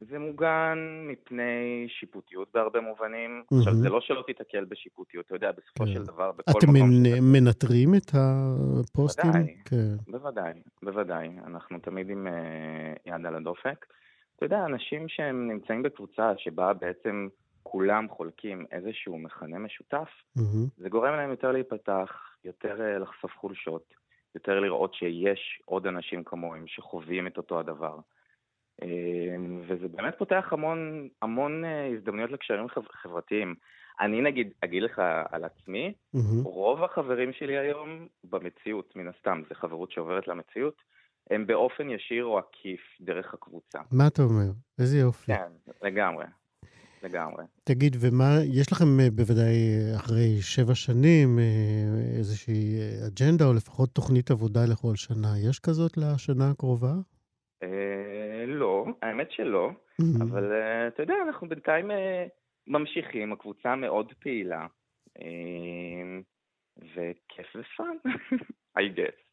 זה מוגן מפני שיפוטיות בהרבה מובנים. Mm-hmm. עכשיו, זה לא שלא תיתקל בשיפוטיות, אתה יודע, בסופו כן. של דבר, בכל אתם מקום... אתם מנטרים את הפוסטים? בוודאי, כן. בוודאי, בוודאי. אנחנו תמיד עם uh, יד על הדופק. אתה יודע, אנשים שהם נמצאים בקבוצה שבה בעצם כולם חולקים איזשהו מכנה משותף, mm-hmm. זה גורם להם יותר להיפתח, יותר uh, לחשוף חולשות, יותר לראות שיש עוד אנשים כמוהם שחווים את אותו הדבר. אמ, וזה באמת פותח המון, המון אה, הזדמנויות לקשרים חברתיים. אני נגיד, אגיד לך על עצמי, mm-hmm. רוב החברים שלי היום במציאות, מן הסתם, זו חברות שעוברת למציאות, הם באופן ישיר או עקיף דרך הקבוצה. מה אתה אומר? איזה יופי. כן, לגמרי. לגמרי. תגיד, ומה, יש לכם אה, בוודאי אה, אחרי שבע שנים איזושהי אג'נדה, או לפחות תוכנית עבודה לכל שנה. יש כזאת לשנה הקרובה? לא, האמת שלא, mm-hmm. אבל אתה יודע, אנחנו בינתיים ממשיכים, הקבוצה מאוד פעילה, וכיף ופאן, I guess.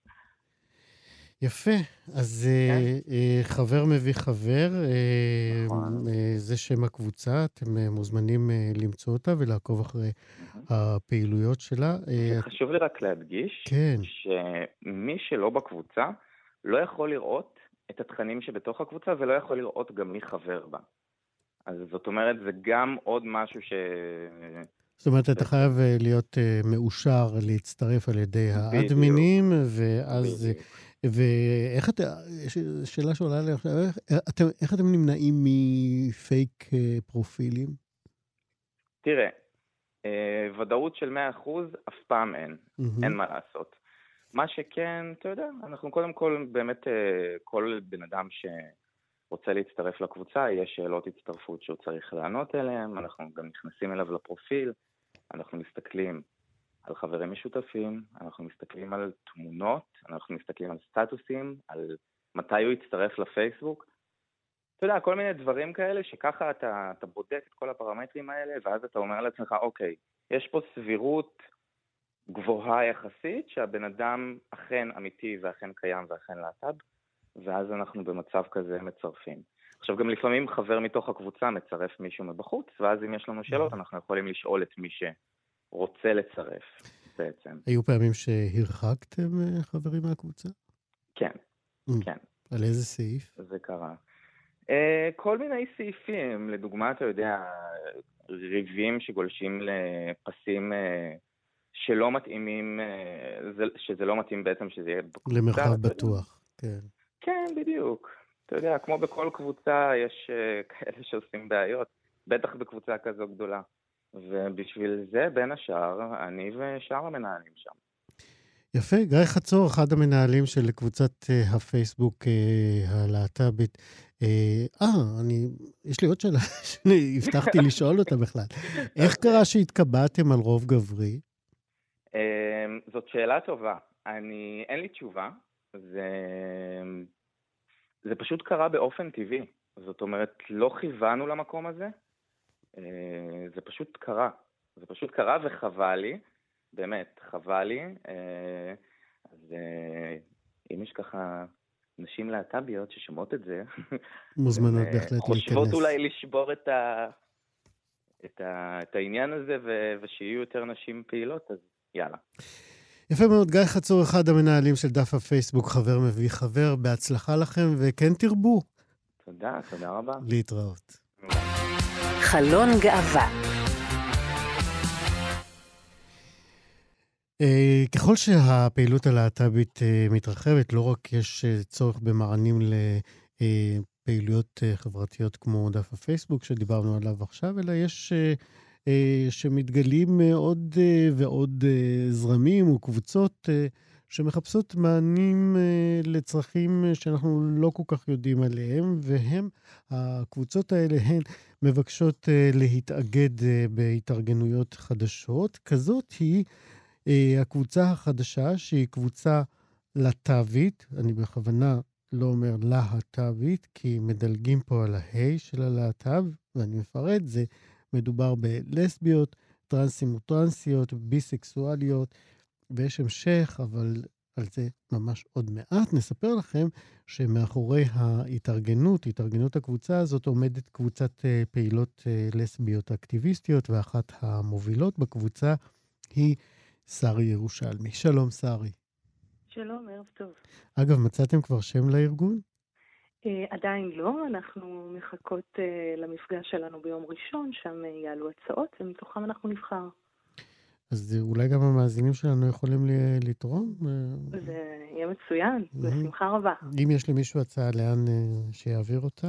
יפה, אז כן. uh, uh, חבר מביא חבר, נכון. uh, זה שם הקבוצה, אתם מוזמנים למצוא אותה ולעקוב אחרי mm-hmm. הפעילויות שלה. חשוב לי רק להדגיש, כן. שמי שלא בקבוצה לא יכול לראות את התכנים שבתוך הקבוצה ולא יכול לראות גם מי חבר בה. אז זאת אומרת, זה גם עוד משהו ש... זאת אומרת, אתה חייב אה, להיות מאושר להצטרף על ידי האדמינים, ואז... ואיך אתה... שאלה שעולה לי עכשיו, איך, איך אתם נמנעים מפייק uh, פרופילים? תראה, uh, ודאות של 100% אף פעם אין, mm-hmm. אין מה לעשות. מה שכן, אתה יודע, אנחנו קודם כל, באמת, אה, כל בן אדם שרוצה להצטרף לקבוצה, יש שאלות הצטרפות שהוא צריך לענות עליהן, אנחנו גם נכנסים אליו לפרופיל, אנחנו מסתכלים על חברים משותפים, אנחנו מסתכלים על תמונות, אנחנו מסתכלים על סטטוסים, על מתי הוא יצטרף לפייסבוק. אתה יודע, כל מיני דברים כאלה שככה אתה, אתה בודק את כל הפרמטרים האלה, ואז אתה אומר לעצמך, אוקיי, יש פה סבירות גבוהה יחסית, שהבן אדם אכן אמיתי ואכן קיים ואכן להט"ב, ואז אנחנו במצב כזה מצרפים. עכשיו, גם לפעמים חבר מתוך הקבוצה מצרף מישהו מבחוץ, ואז אם יש לנו שאלות, אנחנו יכולים לשאול את מי שרוצה לצרף בעצם. היו פעמים שהרחקתם אה, חברים מהקבוצה? כן, mm. כן. על איזה סעיף? זה קרה. Uh, כל מיני סעיפים, לדוגמה, אתה יודע, ריבים שגולשים לפסים uh, שלא מתאימים, אה, שזה לא מתאים בעצם שזה יהיה בקבוצה. למרחב בטוח, כן. כן, בדיוק. אתה יודע, כמו בכל קבוצה יש כאלה שעושים בעיות, בטח בקבוצה כזו גדולה. ובשביל זה, בין השאר, אני ושאר המנהלים שם. יפה, גיא חצור, אחד המנהלים של קבוצת uh, הפייסבוק uh, הלהט"בית. אה, אני, יש לי עוד שאלה שהבטחתי לשאול אותה בכלל. איך קרה שהתקבעתם על רוב גברי? אמ, זאת שאלה טובה. אני, אין לי תשובה. זה, זה פשוט קרה באופן טבעי. זאת אומרת, לא כיוונו למקום הזה, זה פשוט קרה. זה פשוט קרה וחבל לי, באמת, חבל לי. אה, אז אה, אם יש ככה נשים להט"ביות ששומעות את זה, מוזמנות בהחלט להיכנס. חושבות אולי לשבור את, ה, את, ה, את העניין הזה ו, ושיהיו יותר נשים פעילות, אז יאללה. יפה מאוד, גיא חצור, אחד המנהלים של דף הפייסבוק, חבר מביא חבר, בהצלחה לכם, וכן תרבו. תודה, תודה רבה. להתראות. חלון גאווה. Uh, ככל שהפעילות הלהט"בית uh, מתרחבת, לא רק יש uh, צורך במענים לפעילויות חברתיות כמו דף הפייסבוק שדיברנו עליו עכשיו, אלא יש אה, שמתגלים אה, עוד אה, ועוד זרמים וקבוצות שמחפשות מענים לצרכים שאנחנו לא כל כך יודעים עליהם, והם, הקבוצות האלה הן מבקשות להתאגד בהתארגנויות חדשות. כזאת היא אה, הקבוצה החדשה, שהיא קבוצה להט"בית, אני בכוונה לא אומר להט"בית, כי מדלגים פה על ההי של הלהט"ב, ואני מפרט, זה מדובר בלסביות, טרנסים וטרנסיות, ביסקסואליות, ויש המשך, אבל על זה ממש עוד מעט. נספר לכם שמאחורי ההתארגנות, התארגנות הקבוצה הזאת, עומדת קבוצת אה, פעילות אה, לסביות אקטיביסטיות, ואחת המובילות בקבוצה היא שרי ירושלמי. שלום, שרי. שלום, ערב טוב. אגב, מצאתם כבר שם לארגון? Uh, עדיין לא, אנחנו מחכות למפגש שלנו ביום ראשון, שם יעלו הצעות, ומתוכם אנחנו נבחר. אז אולי גם המאזינים שלנו יכולים לתרום? זה יהיה מצוין, בשמחה רבה. אם יש למישהו הצעה לאן שיעביר אותה?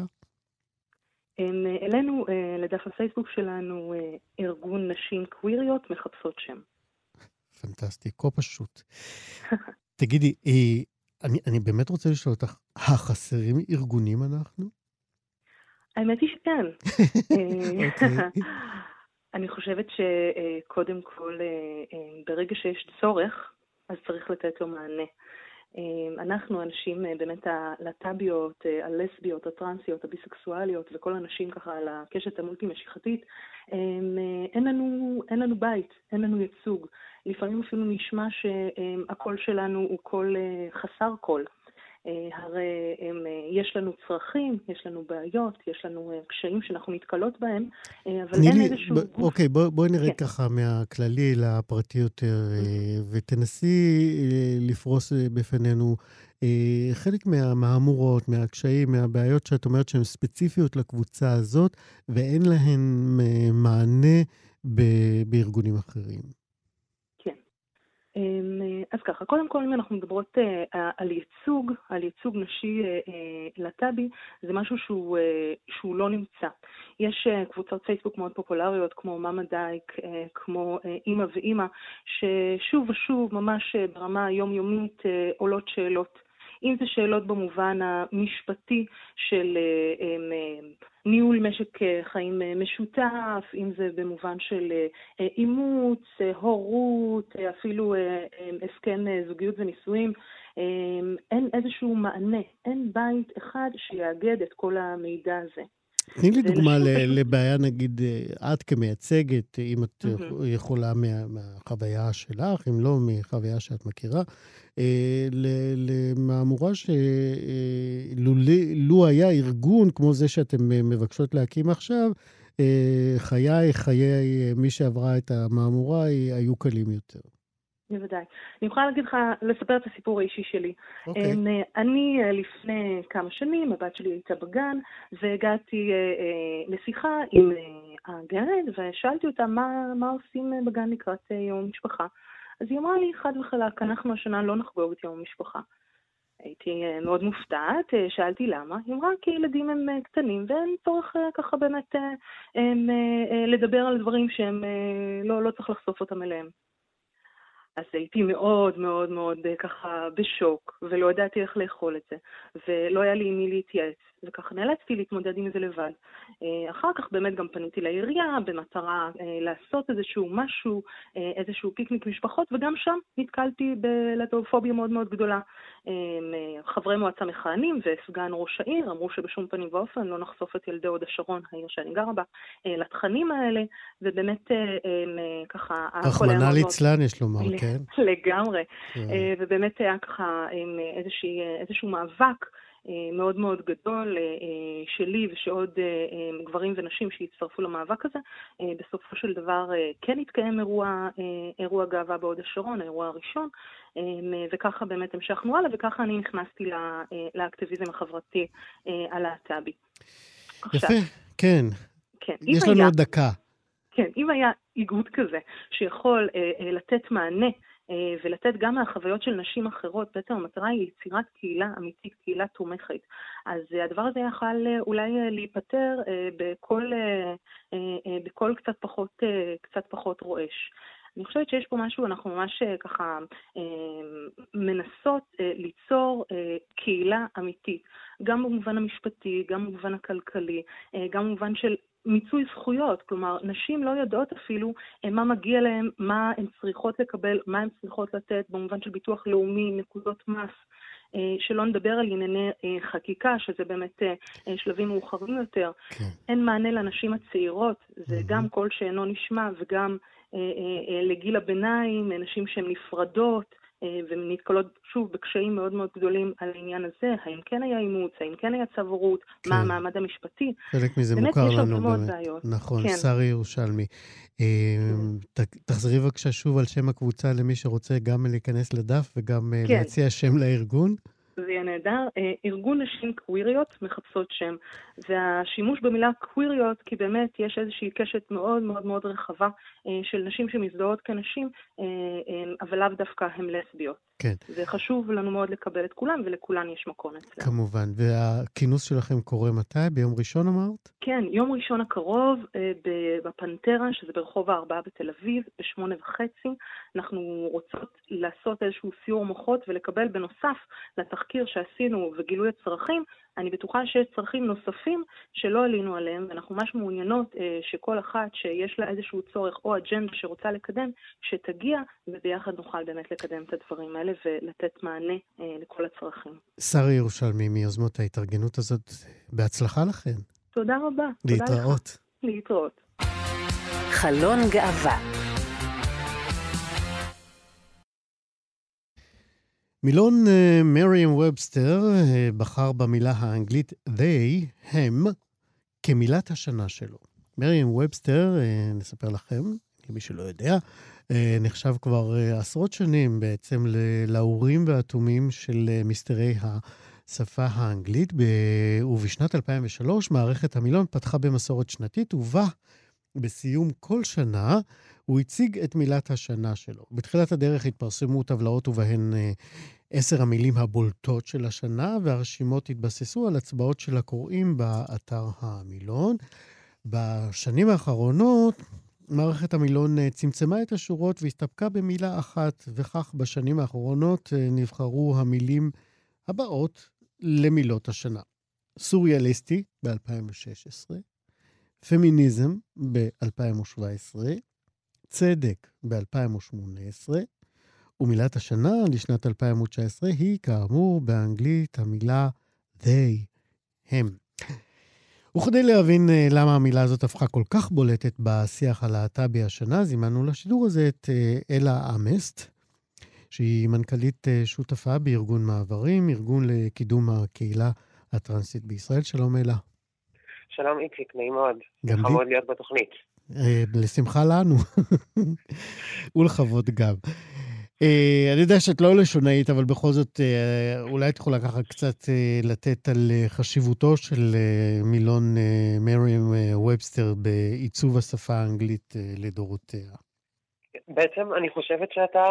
אלינו, לדף הפייסבוק שלנו, ארגון נשים קוויריות מחפשות שם. פנטסטי, כה פשוט. תגידי, אני, אני באמת רוצה לשאול אותך, החסרים ארגונים אנחנו? האמת היא שכן. אני חושבת שקודם כל, אה, אה, ברגע שיש צורך, אז צריך לתת לו מענה. אה, אנחנו, הנשים באמת הלהט"ביות, הלסביות, הטרנסיות, הביסקסואליות וכל הנשים ככה על הקשת המולטי-משיכתית, אין אין לנו בית, אין לנו ייצוג. לפעמים אפילו נשמע שהקול שלנו הוא קול חסר קול. אה, הרי הם, אה, יש לנו צרכים, יש לנו בעיות, יש לנו אה, קשיים שאנחנו נתקלות בהם, אבל אין לי, איזשהו... ב- גוף... אוקיי, בואי בוא נרד כן. ככה מהכללי לפרטי יותר, ותנסי לפרוס בפנינו חלק מהמהמורות, מהקשיים, מהבעיות שאת אומרת שהן ספציפיות לקבוצה הזאת, ואין להן מענה ב- בארגונים אחרים. אמ, אז ככה, קודם כל אם אנחנו מדברות אה, על ייצוג, על ייצוג נשי אה, אה, להט"בי, זה משהו שהוא, שהוא לא נמצא. יש קבוצות פייסבוק מאוד פופולריות כמו מאמה דייק, כמו אימא ואימא, ששוב ושוב, ממש ברמה היומיומית, עולות שאלות. אם זה שאלות במובן המשפטי של ניהול משק אה, חיים אה, משותף, אם זה במובן של אה, אימוץ, הורות, אפילו הסכם זוגיות ונישואים. אין איזשהו מענה, אין בית אחד שיאגד את כל המידע הזה. תני לי דוגמה לבעיה, נגיד, את כמייצגת, אם את יכולה מהחוויה שלך, אם לא מחוויה שאת מכירה, אה, למהמורה שלו היה ארגון כמו זה שאתם מבקשות להקים עכשיו, אה, חיי, חיי מי שעברה את המהמורה היו קלים יותר. בוודאי. אני יכולה להגיד לך, לספר את הסיפור האישי שלי. Okay. אוקיי. אמ, אני לפני כמה שנים, הבת שלי הייתה בגן, והגעתי אה, לשיחה עם הגננת, ושאלתי אותה מה, מה עושים בגן לקראת יום המשפחה. אז היא אמרה לי חד וחלק, אנחנו השנה לא נחגוג את יום המשפחה. הייתי אה, מאוד מופתעת, אה, שאלתי למה. היא אמרה כי ילדים הם אה, קטנים ואין צורך ככה באמת הם, לדבר על דברים שהם לא, לא צריך לחשוף אותם אליהם. אז הייתי מאוד מאוד מאוד ככה בשוק, ולא ידעתי איך לאכול את זה, ולא היה לי עם מי להתייעץ. וככה נאלצתי להתמודד עם זה לבד. אה, אחר כך באמת גם פניתי לעירייה במטרה אה, לעשות איזשהו משהו, אה, איזשהו פיקניק משפחות, וגם שם נתקלתי בלטופוביה מאוד מאוד גדולה. חברי מועצה מכהנים וסגן ראש העיר אמרו שבשום פנים ואופן לא נחשוף את ילדי הוד השרון, העיר שאני גרה בה, לתכנים האלה, ובאמת ככה... רחמנא ליצלן, יש לומר, כן? לגמרי. כן. ובאמת היה ככה איזשהו מאבק. אה, מאוד מאוד גדול אה, אה, שלי ושעוד גברים ונשים שהצטרפו למאבק הזה. בסופו של דבר כן התקיים אירוע, אירוע גאווה בהוד השרון, האירוע הראשון, וככה באמת המשכנו הלאה, וככה אני נכנסתי לאקטיביזם החברתי הלהט"בי. יפה, כן. כן. יש לנו עוד דקה. כן, אם היה איגוד כזה שיכול אה, לתת מענה ולתת גם מהחוויות של נשים אחרות. בעצם המטרה היא יצירת קהילה אמיתית, קהילה תומכת. אז אה, הדבר הזה יכל אה, אולי להיפטר בכל, בכל קצת פחות, קצת פחות רועש. אני חושבת שיש פה משהו, אנחנו ממש ככה מנסות ליצור קהילה אמיתית, גם במובן המשפטי, גם במובן הכלכלי, גם במובן של מיצוי זכויות, כלומר, נשים לא יודעות אפילו מה מגיע להן, מה הן צריכות לקבל, מה הן צריכות לתת, במובן של ביטוח לאומי, נקודות מס. אה, שלא נדבר על ענייני אה, חקיקה, שזה באמת אה, שלבים מאוחרים יותר. כן. אין מענה לנשים הצעירות, זה mm-hmm. גם קול שאינו נשמע וגם לגיל הביניים, נשים שהן נפרדות. ונתקלות שוב בקשיים מאוד מאוד גדולים על העניין הזה, האם כן היה אימוץ, האם כן היה צו הורות, כן. מה המעמד המשפטי. חלק מזה מוכר לנו באמת. בעיות. נכון, כן. שרי ירושלמי. כן. תחזרי בבקשה שוב על שם הקבוצה למי שרוצה גם להיכנס לדף וגם כן. להציע שם לארגון. זה יהיה נהדר. אה, ארגון נשים קוויריות מחפשות שם. והשימוש במילה קוויריות, כי באמת יש איזושהי קשת מאוד מאוד מאוד רחבה אה, של נשים שמזדהות כנשים, אה, אבל לאו דווקא הן לסביות. כן. וחשוב לנו מאוד לקבל את כולם, ולכולן יש מקום אצלנו. כמובן. והכינוס שלכם קורה מתי? ביום ראשון אמרת? כן, יום ראשון הקרוב בפנתרה, שזה ברחוב הארבעה בתל אביב, בשמונה וחצי. אנחנו רוצות לעשות איזשהו סיור מוחות ולקבל בנוסף לתחקיר שעשינו וגילוי הצרכים, אני בטוחה שיש צרכים נוספים שלא עלינו עליהם, ואנחנו ממש מעוניינות אה, שכל אחת שיש לה איזשהו צורך או אג'נדה שרוצה לקדם, שתגיע, וביחד נוכל באמת לקדם את הדברים האלה ולתת מענה אה, לכל הצרכים. שרי ירושלמי, מיוזמות ההתארגנות הזאת, בהצלחה לכן. תודה רבה. להתראות. תודה להתראות. חלון גאווה מילון מריאם ובסטר בחר במילה האנגלית they, הם, כמילת השנה שלו. מריאם ובסטר, uh, נספר לכם, למי שלא יודע, נחשב כבר עשרות שנים בעצם לאורים והתומים של מסתרי השפה האנגלית. ובשנת 2003 מערכת המילון פתחה במסורת שנתית, ובה בסיום כל שנה הוא הציג את מילת השנה שלו. בתחילת הדרך התפרסמו טבלאות ובהן אה, עשר המילים הבולטות של השנה, והרשימות התבססו על הצבעות של הקוראים באתר המילון. בשנים האחרונות מערכת המילון אה, צמצמה את השורות והסתפקה במילה אחת, וכך בשנים האחרונות אה, נבחרו המילים הבאות למילות השנה. סוריאליסטי ב-2016, פמיניזם ב-2017, צדק ב-2018, ומילת השנה לשנת 2019 היא, כאמור, באנגלית המילה they, הם. וכדי להבין אה, למה המילה הזאת הפכה כל כך בולטת בשיח הלהט"בי השנה, זימנו לשידור הזה את אה, אלה אמסט, שהיא מנכ"לית אה, שותפה בארגון מעברים, ארגון לקידום הקהילה הטרנסית בישראל. שלום אלה. שלום איציק, נעים מאוד. גם לי. להיות בתוכנית. לשמחה לנו, ולכבוד גם. Uh, אני יודע שאת לא לשונאית, אבל בכל זאת, uh, אולי את יכולה ככה קצת לתת על חשיבותו של מילון מריאם ובסטר בעיצוב השפה האנגלית לדורותיה. בעצם אני חושבת שאתה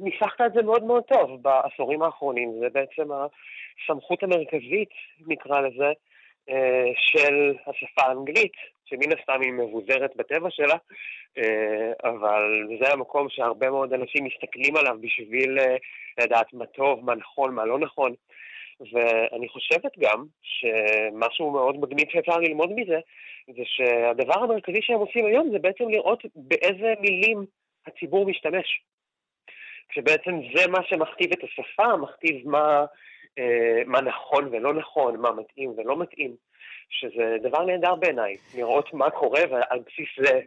ניסחת את זה מאוד מאוד טוב בעשורים האחרונים. זה בעצם הסמכות המרכזית, נקרא לזה, של השפה האנגלית, שמן הסתם היא מבוזרת בטבע שלה, אה, אבל זה המקום שהרבה מאוד אנשים מסתכלים עליו בשביל אה, לדעת מה טוב, מה נכון, מה לא נכון. ואני חושבת גם שמשהו מאוד מגניב שאפשר ללמוד מזה, זה שהדבר המרכזי שהם עושים היום זה בעצם לראות באיזה מילים הציבור משתמש. כשבעצם זה מה שמכתיב את השפה, מכתיב מה, אה, מה נכון ולא נכון, מה מתאים ולא מתאים. שזה דבר נהדר בעיניי, לראות מה קורה ועל בסיס זה.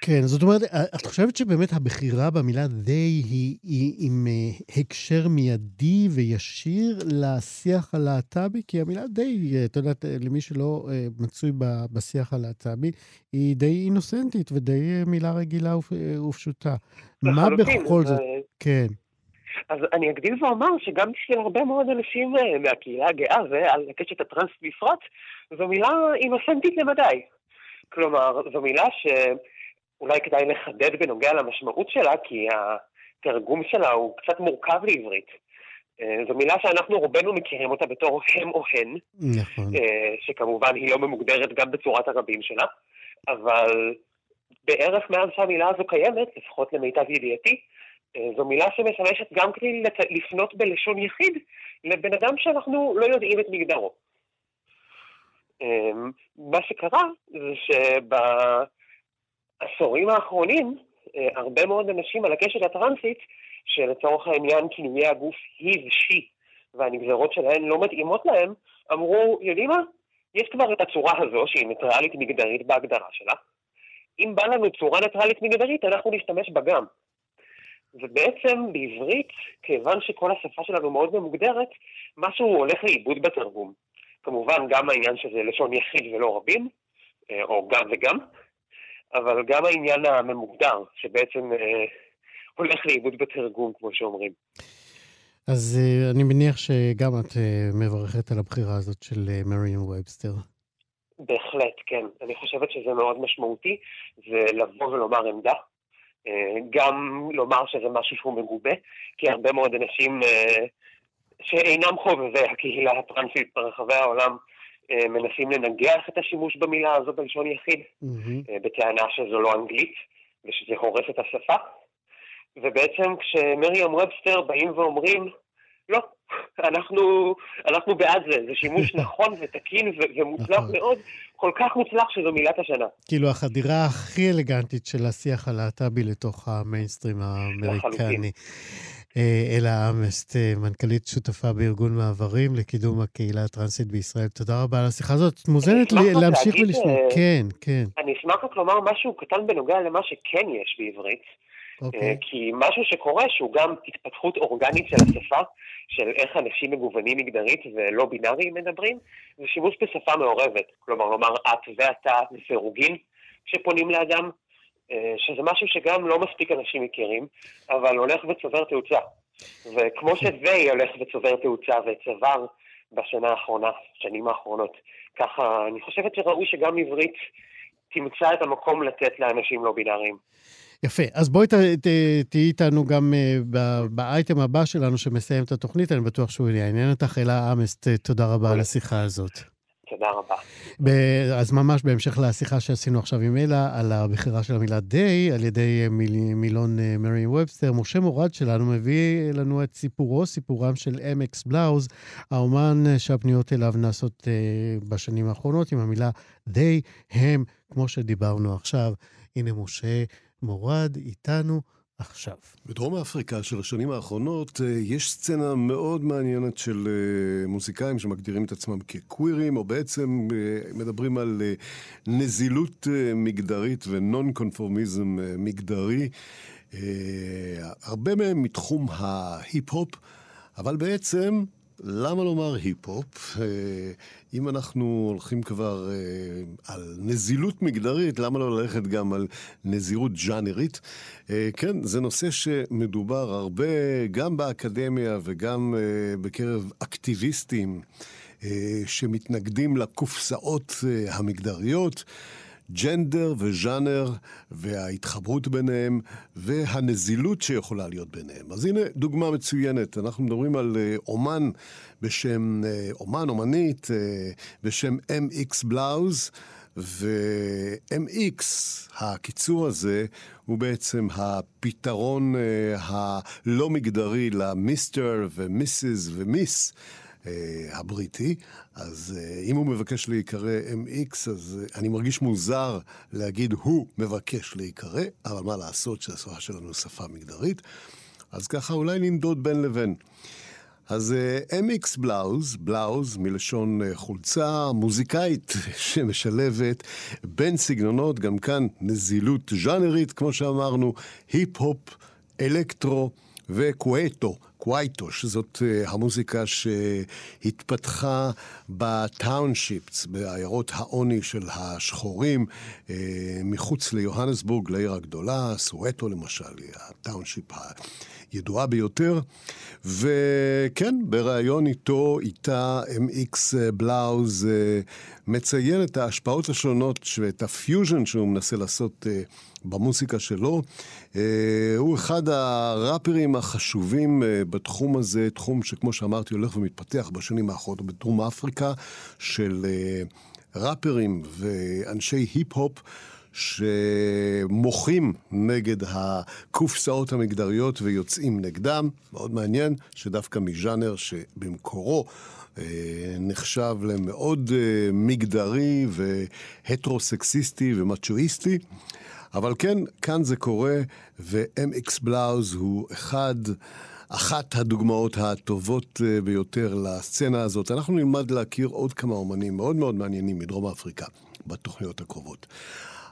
כן, זאת אומרת, את חושבת שבאמת הבחירה במילה they היא, היא עם uh, הקשר מיידי וישיר לשיח הלהט"בי? כי המילה they, את יודעת, למי שלא מצוי בשיח הלהט"בי, היא די אינוסנטית ודי מילה רגילה ופ, ופשוטה. מה בכל זאת? כן. אז אני אקדים ואומר שגם בשביל הרבה מאוד אנשים מהקהילה הגאה ועל הקשת הטרנס בפרט, זו מילה אינוסנטית למדי. כלומר, זו מילה שאולי כדאי לחדד בנוגע למשמעות שלה, כי התרגום שלה הוא קצת מורכב לעברית. אה, זו מילה שאנחנו רובנו מכירים אותה בתור הם או הן, נכון. אה, שכמובן היא לא ממוגדרת גם בצורת הרבים שלה, אבל בערך מאז שהמילה הזו קיימת, לפחות למיטב ידיעתי, אה, זו מילה שמשמשת גם כדי לפנות בלשון יחיד לבן אדם שאנחנו לא יודעים את מגדרו. אמ, מה שקרה זה שבעשורים האחרונים אה, הרבה מאוד אנשים על הקשת הטרנסית, שלצורך העניין כינויי הגוף היא ושי והנגזרות שלהן לא מתאימות להם, אמרו, יודעים מה? יש כבר את הצורה הזו שהיא ניטרלית מגדרית בהגדרה שלה. אם בא לנו צורה ניטרלית מגדרית, אנחנו נשתמש בה גם. ובעצם בעברית, כיוון שכל השפה שלנו מאוד ממוגדרת, משהו הולך לאיבוד בתרגום. כמובן, גם העניין שזה לשון יחיד ולא רבים, אה, או גם וגם, אבל גם העניין הממוגדר, שבעצם אה, הולך לאיבוד בתרגום, כמו שאומרים. אז uh, אני מניח שגם את מברכת על הבחירה הזאת של מריאן ובסטר. בהחלט, כן. אני חושבת שזה מאוד משמעותי, זה לבוא ולומר עמדה. Uh, גם לומר שזה משהו שהוא מגובה, כי הרבה מאוד אנשים uh, שאינם חובבי הקהילה הטרנסית ברחבי העולם uh, מנסים לנגח את השימוש במילה הזו בלשון יחיד, mm-hmm. בטענה שזו לא אנגלית ושזה הורס את השפה. ובעצם כשמריאם ובסטר באים ואומרים, לא, אנחנו, אנחנו בעד זה, זה שימוש נכון ותקין ו- ומוצלח נכון. מאוד, כל כך מוצלח שזו מילת השנה. כאילו החדירה הכי אלגנטית של השיח הלהט"בי לתוך המיינסטרים האמריקני. אה, אלה אמסט, אה, מנכ"לית שותפה בארגון מעברים לקידום הקהילה הטרנסית בישראל. תודה רבה על השיחה הזאת. את מוזנת להמשיך ולשמוע. אה, כן, כן. אני אשמח רק לומר משהו קטן בנוגע למה שכן יש בעברית. Okay. אוקיי. אה, כי משהו שקורה שהוא גם התפתחות אורגנית של השפה, של איך אנשים מגוונים מגדרית ולא בינאריים מדברים, זה שימוש בשפה מעורבת. כלומר, לומר את ואתה וסירוגין כשפונים לאדם, אה, שזה משהו שגם לא מספיק אנשים מכירים, אבל הולך וצובר תאוצה. וכמו. שווי הולך וצובר תאוצה וצבר בשנה האחרונה, שנים האחרונות, ככה אני חושבת שראוי שגם עברית תמצא את המקום לתת לאנשים לא בינאריים. יפה. אז בואי תהיי איתנו גם uh, באייטם הבא שלנו שמסיים את התוכנית, אני בטוח שהוא יעניין אותך. אלה אמסט, תודה רבה על השיחה הזאת. תודה רבה. אז ממש בהמשך לשיחה שעשינו עכשיו עם אלה, על הבחירה של המילה דיי, על ידי אה, מיל, מילון אה, מרי ובסטר, משה מורד שלנו מביא לנו את סיפורו, סיפורם של אמקס בלאוז, האומן שהפניות אליו נעשות בשנים האחרונות עם המילה דיי, הם, כמו שדיברנו עכשיו. הנה משה מורד איתנו עכשיו. בדרום אפריקה של השנים האחרונות אה, יש סצנה מאוד מעניינת של אה, מוזיקאים שמגדירים את עצמם כקווירים, או בעצם אה, מדברים על נזילות מגדרית ונון קונפורמיזם מגדרי. הרבה מהם מתחום ההיפ-הופ, אבל בעצם למה לומר היפ-הופ? אה, אם אנחנו הולכים כבר אה, על נזילות מגדרית, למה לא ללכת גם על נזירות ג'אנרית? אה, כן, זה נושא שמדובר הרבה גם באקדמיה וגם בקרב אקטיביסטים שמתנגדים לקופסאות המגדריות. ג'נדר וז'אנר וההתחברות ביניהם והנזילות שיכולה להיות ביניהם. אז הנה דוגמה מצוינת, אנחנו מדברים על אה, אומן בשם, אה, אומן, אומנית, אה, בשם MX בלאוז. ו-MX, הקיצור הזה, הוא בעצם הפתרון הלא מגדרי למיסטר ומיסיס ומיס. אה, הבריטי, אז אה, אם הוא מבקש להיקרא MX, אז אה, אני מרגיש מוזר להגיד הוא מבקש להיקרא, אבל מה לעשות שהשפה שלנו שפה מגדרית, אז ככה אולי ננדוד בין לבין. אז MX Blouse, Blouse מלשון חולצה מוזיקאית שמשלבת בין סגנונות, גם כאן נזילות ז'אנרית, כמו שאמרנו, היפ-הופ, אלקטרו וקווייטו, קווייטו, שזאת אה, המוזיקה שהתפתחה ב townships, בעיירות העוני של השחורים, אה, מחוץ ליוהנסבורג, לעיר הגדולה, סווטו למשל, היא ה township הידועה ביותר. וכן, בריאיון איתו, איתה MX Blouse אה, מציין את ההשפעות השונות ואת הפיוז'ן שהוא מנסה לעשות במוזיקה שלו. אה, הוא אחד הראפרים החשובים אה, בתחום הזה, תחום שכמו שאמרתי הולך ומתפתח בשנים האחרונות בדרום אפריקה, של uh, ראפרים ואנשי היפ-הופ. שמוחים נגד הקופסאות המגדריות ויוצאים נגדם. מאוד מעניין שדווקא מז'אנר שבמקורו אה, נחשב למאוד אה, מגדרי והטרוסקסיסטי ומצ'ואיסטי. אבל כן, כאן זה קורה, ו-MX בלאוז הוא אחד... אחת הדוגמאות הטובות אה, ביותר לסצנה הזאת. אנחנו נלמד להכיר עוד כמה אומנים מאוד מאוד מעניינים מדרום אפריקה בתוכניות הקרובות.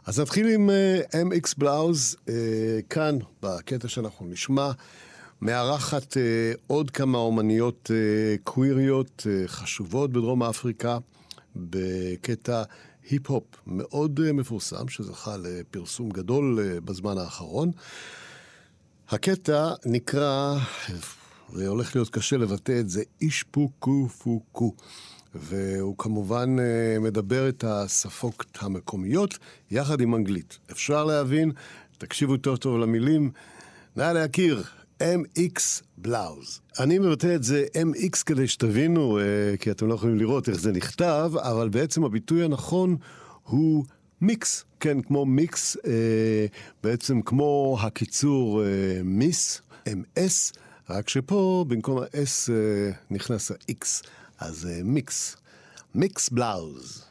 אז נתחיל עם uh, MX בלאוז, uh, כאן, בקטע שאנחנו נשמע, מארחת uh, עוד כמה אומניות uh, קוויריות uh, חשובות בדרום אפריקה, בקטע היפ-הופ מאוד uh, מפורסם, שזכה לפרסום גדול uh, בזמן האחרון. הקטע נקרא, זה הולך להיות קשה לבטא את זה, אישפוקו פוקו. והוא כמובן אה, מדבר את השפות המקומיות יחד עם אנגלית. אפשר להבין, תקשיבו יותר טוב למילים, נא להכיר, MX בלאוז. אני מבטא את זה MX כדי שתבינו, אה, כי אתם לא יכולים לראות איך זה נכתב, אבל בעצם הביטוי הנכון הוא מיקס, כן, כמו מיקס, אה, בעצם כמו הקיצור אה, מיס, MS, רק שפה במקום ה-S נכנס ה-X, אז מיקס, מיקס בלאוז.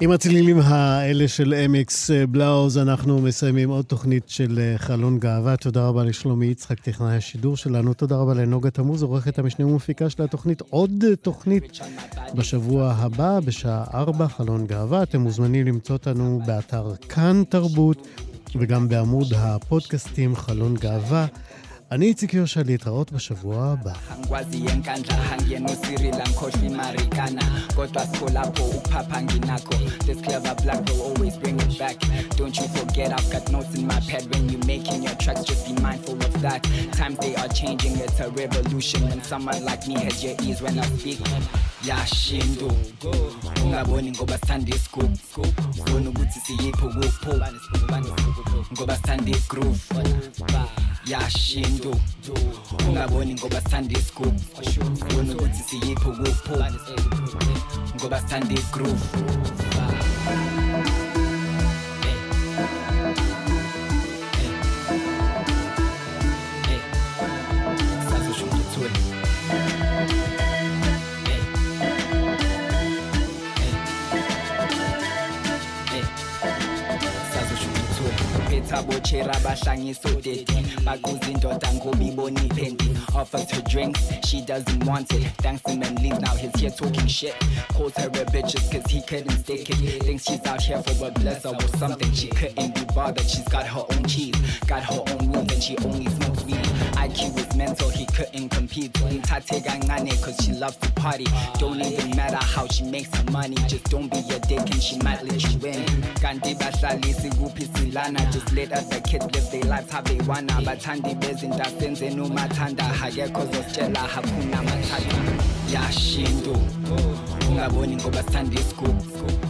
עם הצלילים האלה של אמיקס אה, בלאוז, אנחנו מסיימים עוד תוכנית של אה, חלון גאווה. תודה רבה לשלומי יצחק, טכנאי השידור שלנו. תודה רבה לנוגה תמוז, עורכת המשנה ומפיקה של התוכנית. עוד תוכנית בשבוע הבא, בשעה 4, חלון גאווה. אתם מוזמנים למצוא אותנו באתר כאן תרבות, וגם בעמוד הפודקאסטים חלון גאווה. אני איציק יושע להתראות בשבוע הבא. Yashindu ungaboni ngoba sithanda iscoop. Ubona ukuthi siyipho kupho ngoba sithanda igroove. Yashindu ungaboni ngoba sithanda iscoop. Ubona ukuthi siyipho kupho ngoba sithanda igroove sabochera bahlangisa udedi baquza indoda ngoba ibona offers her drinks she doesn't want it. Thanks him and leaves now he's here talking shit. Calls her a bitch just cause he couldn't stick it. Thinks she's out here for a blesser or something. She couldn't be bothered she's got her own cheese. Got her own wheels and she only smokes weed IQ was mental he couldn't compete. Ngithathe kancane cause she loves to party. Don't even matter how she makes her money just don't be a dick and she might let you in. Kanti bahlalisi kuphi silana just let other kids live their lives how they wanna. Bathandi bezinto asenzeni umathanda hakekho zositshela hakuna mathanda yashintu ungaboni ngoba sithanda isigubhu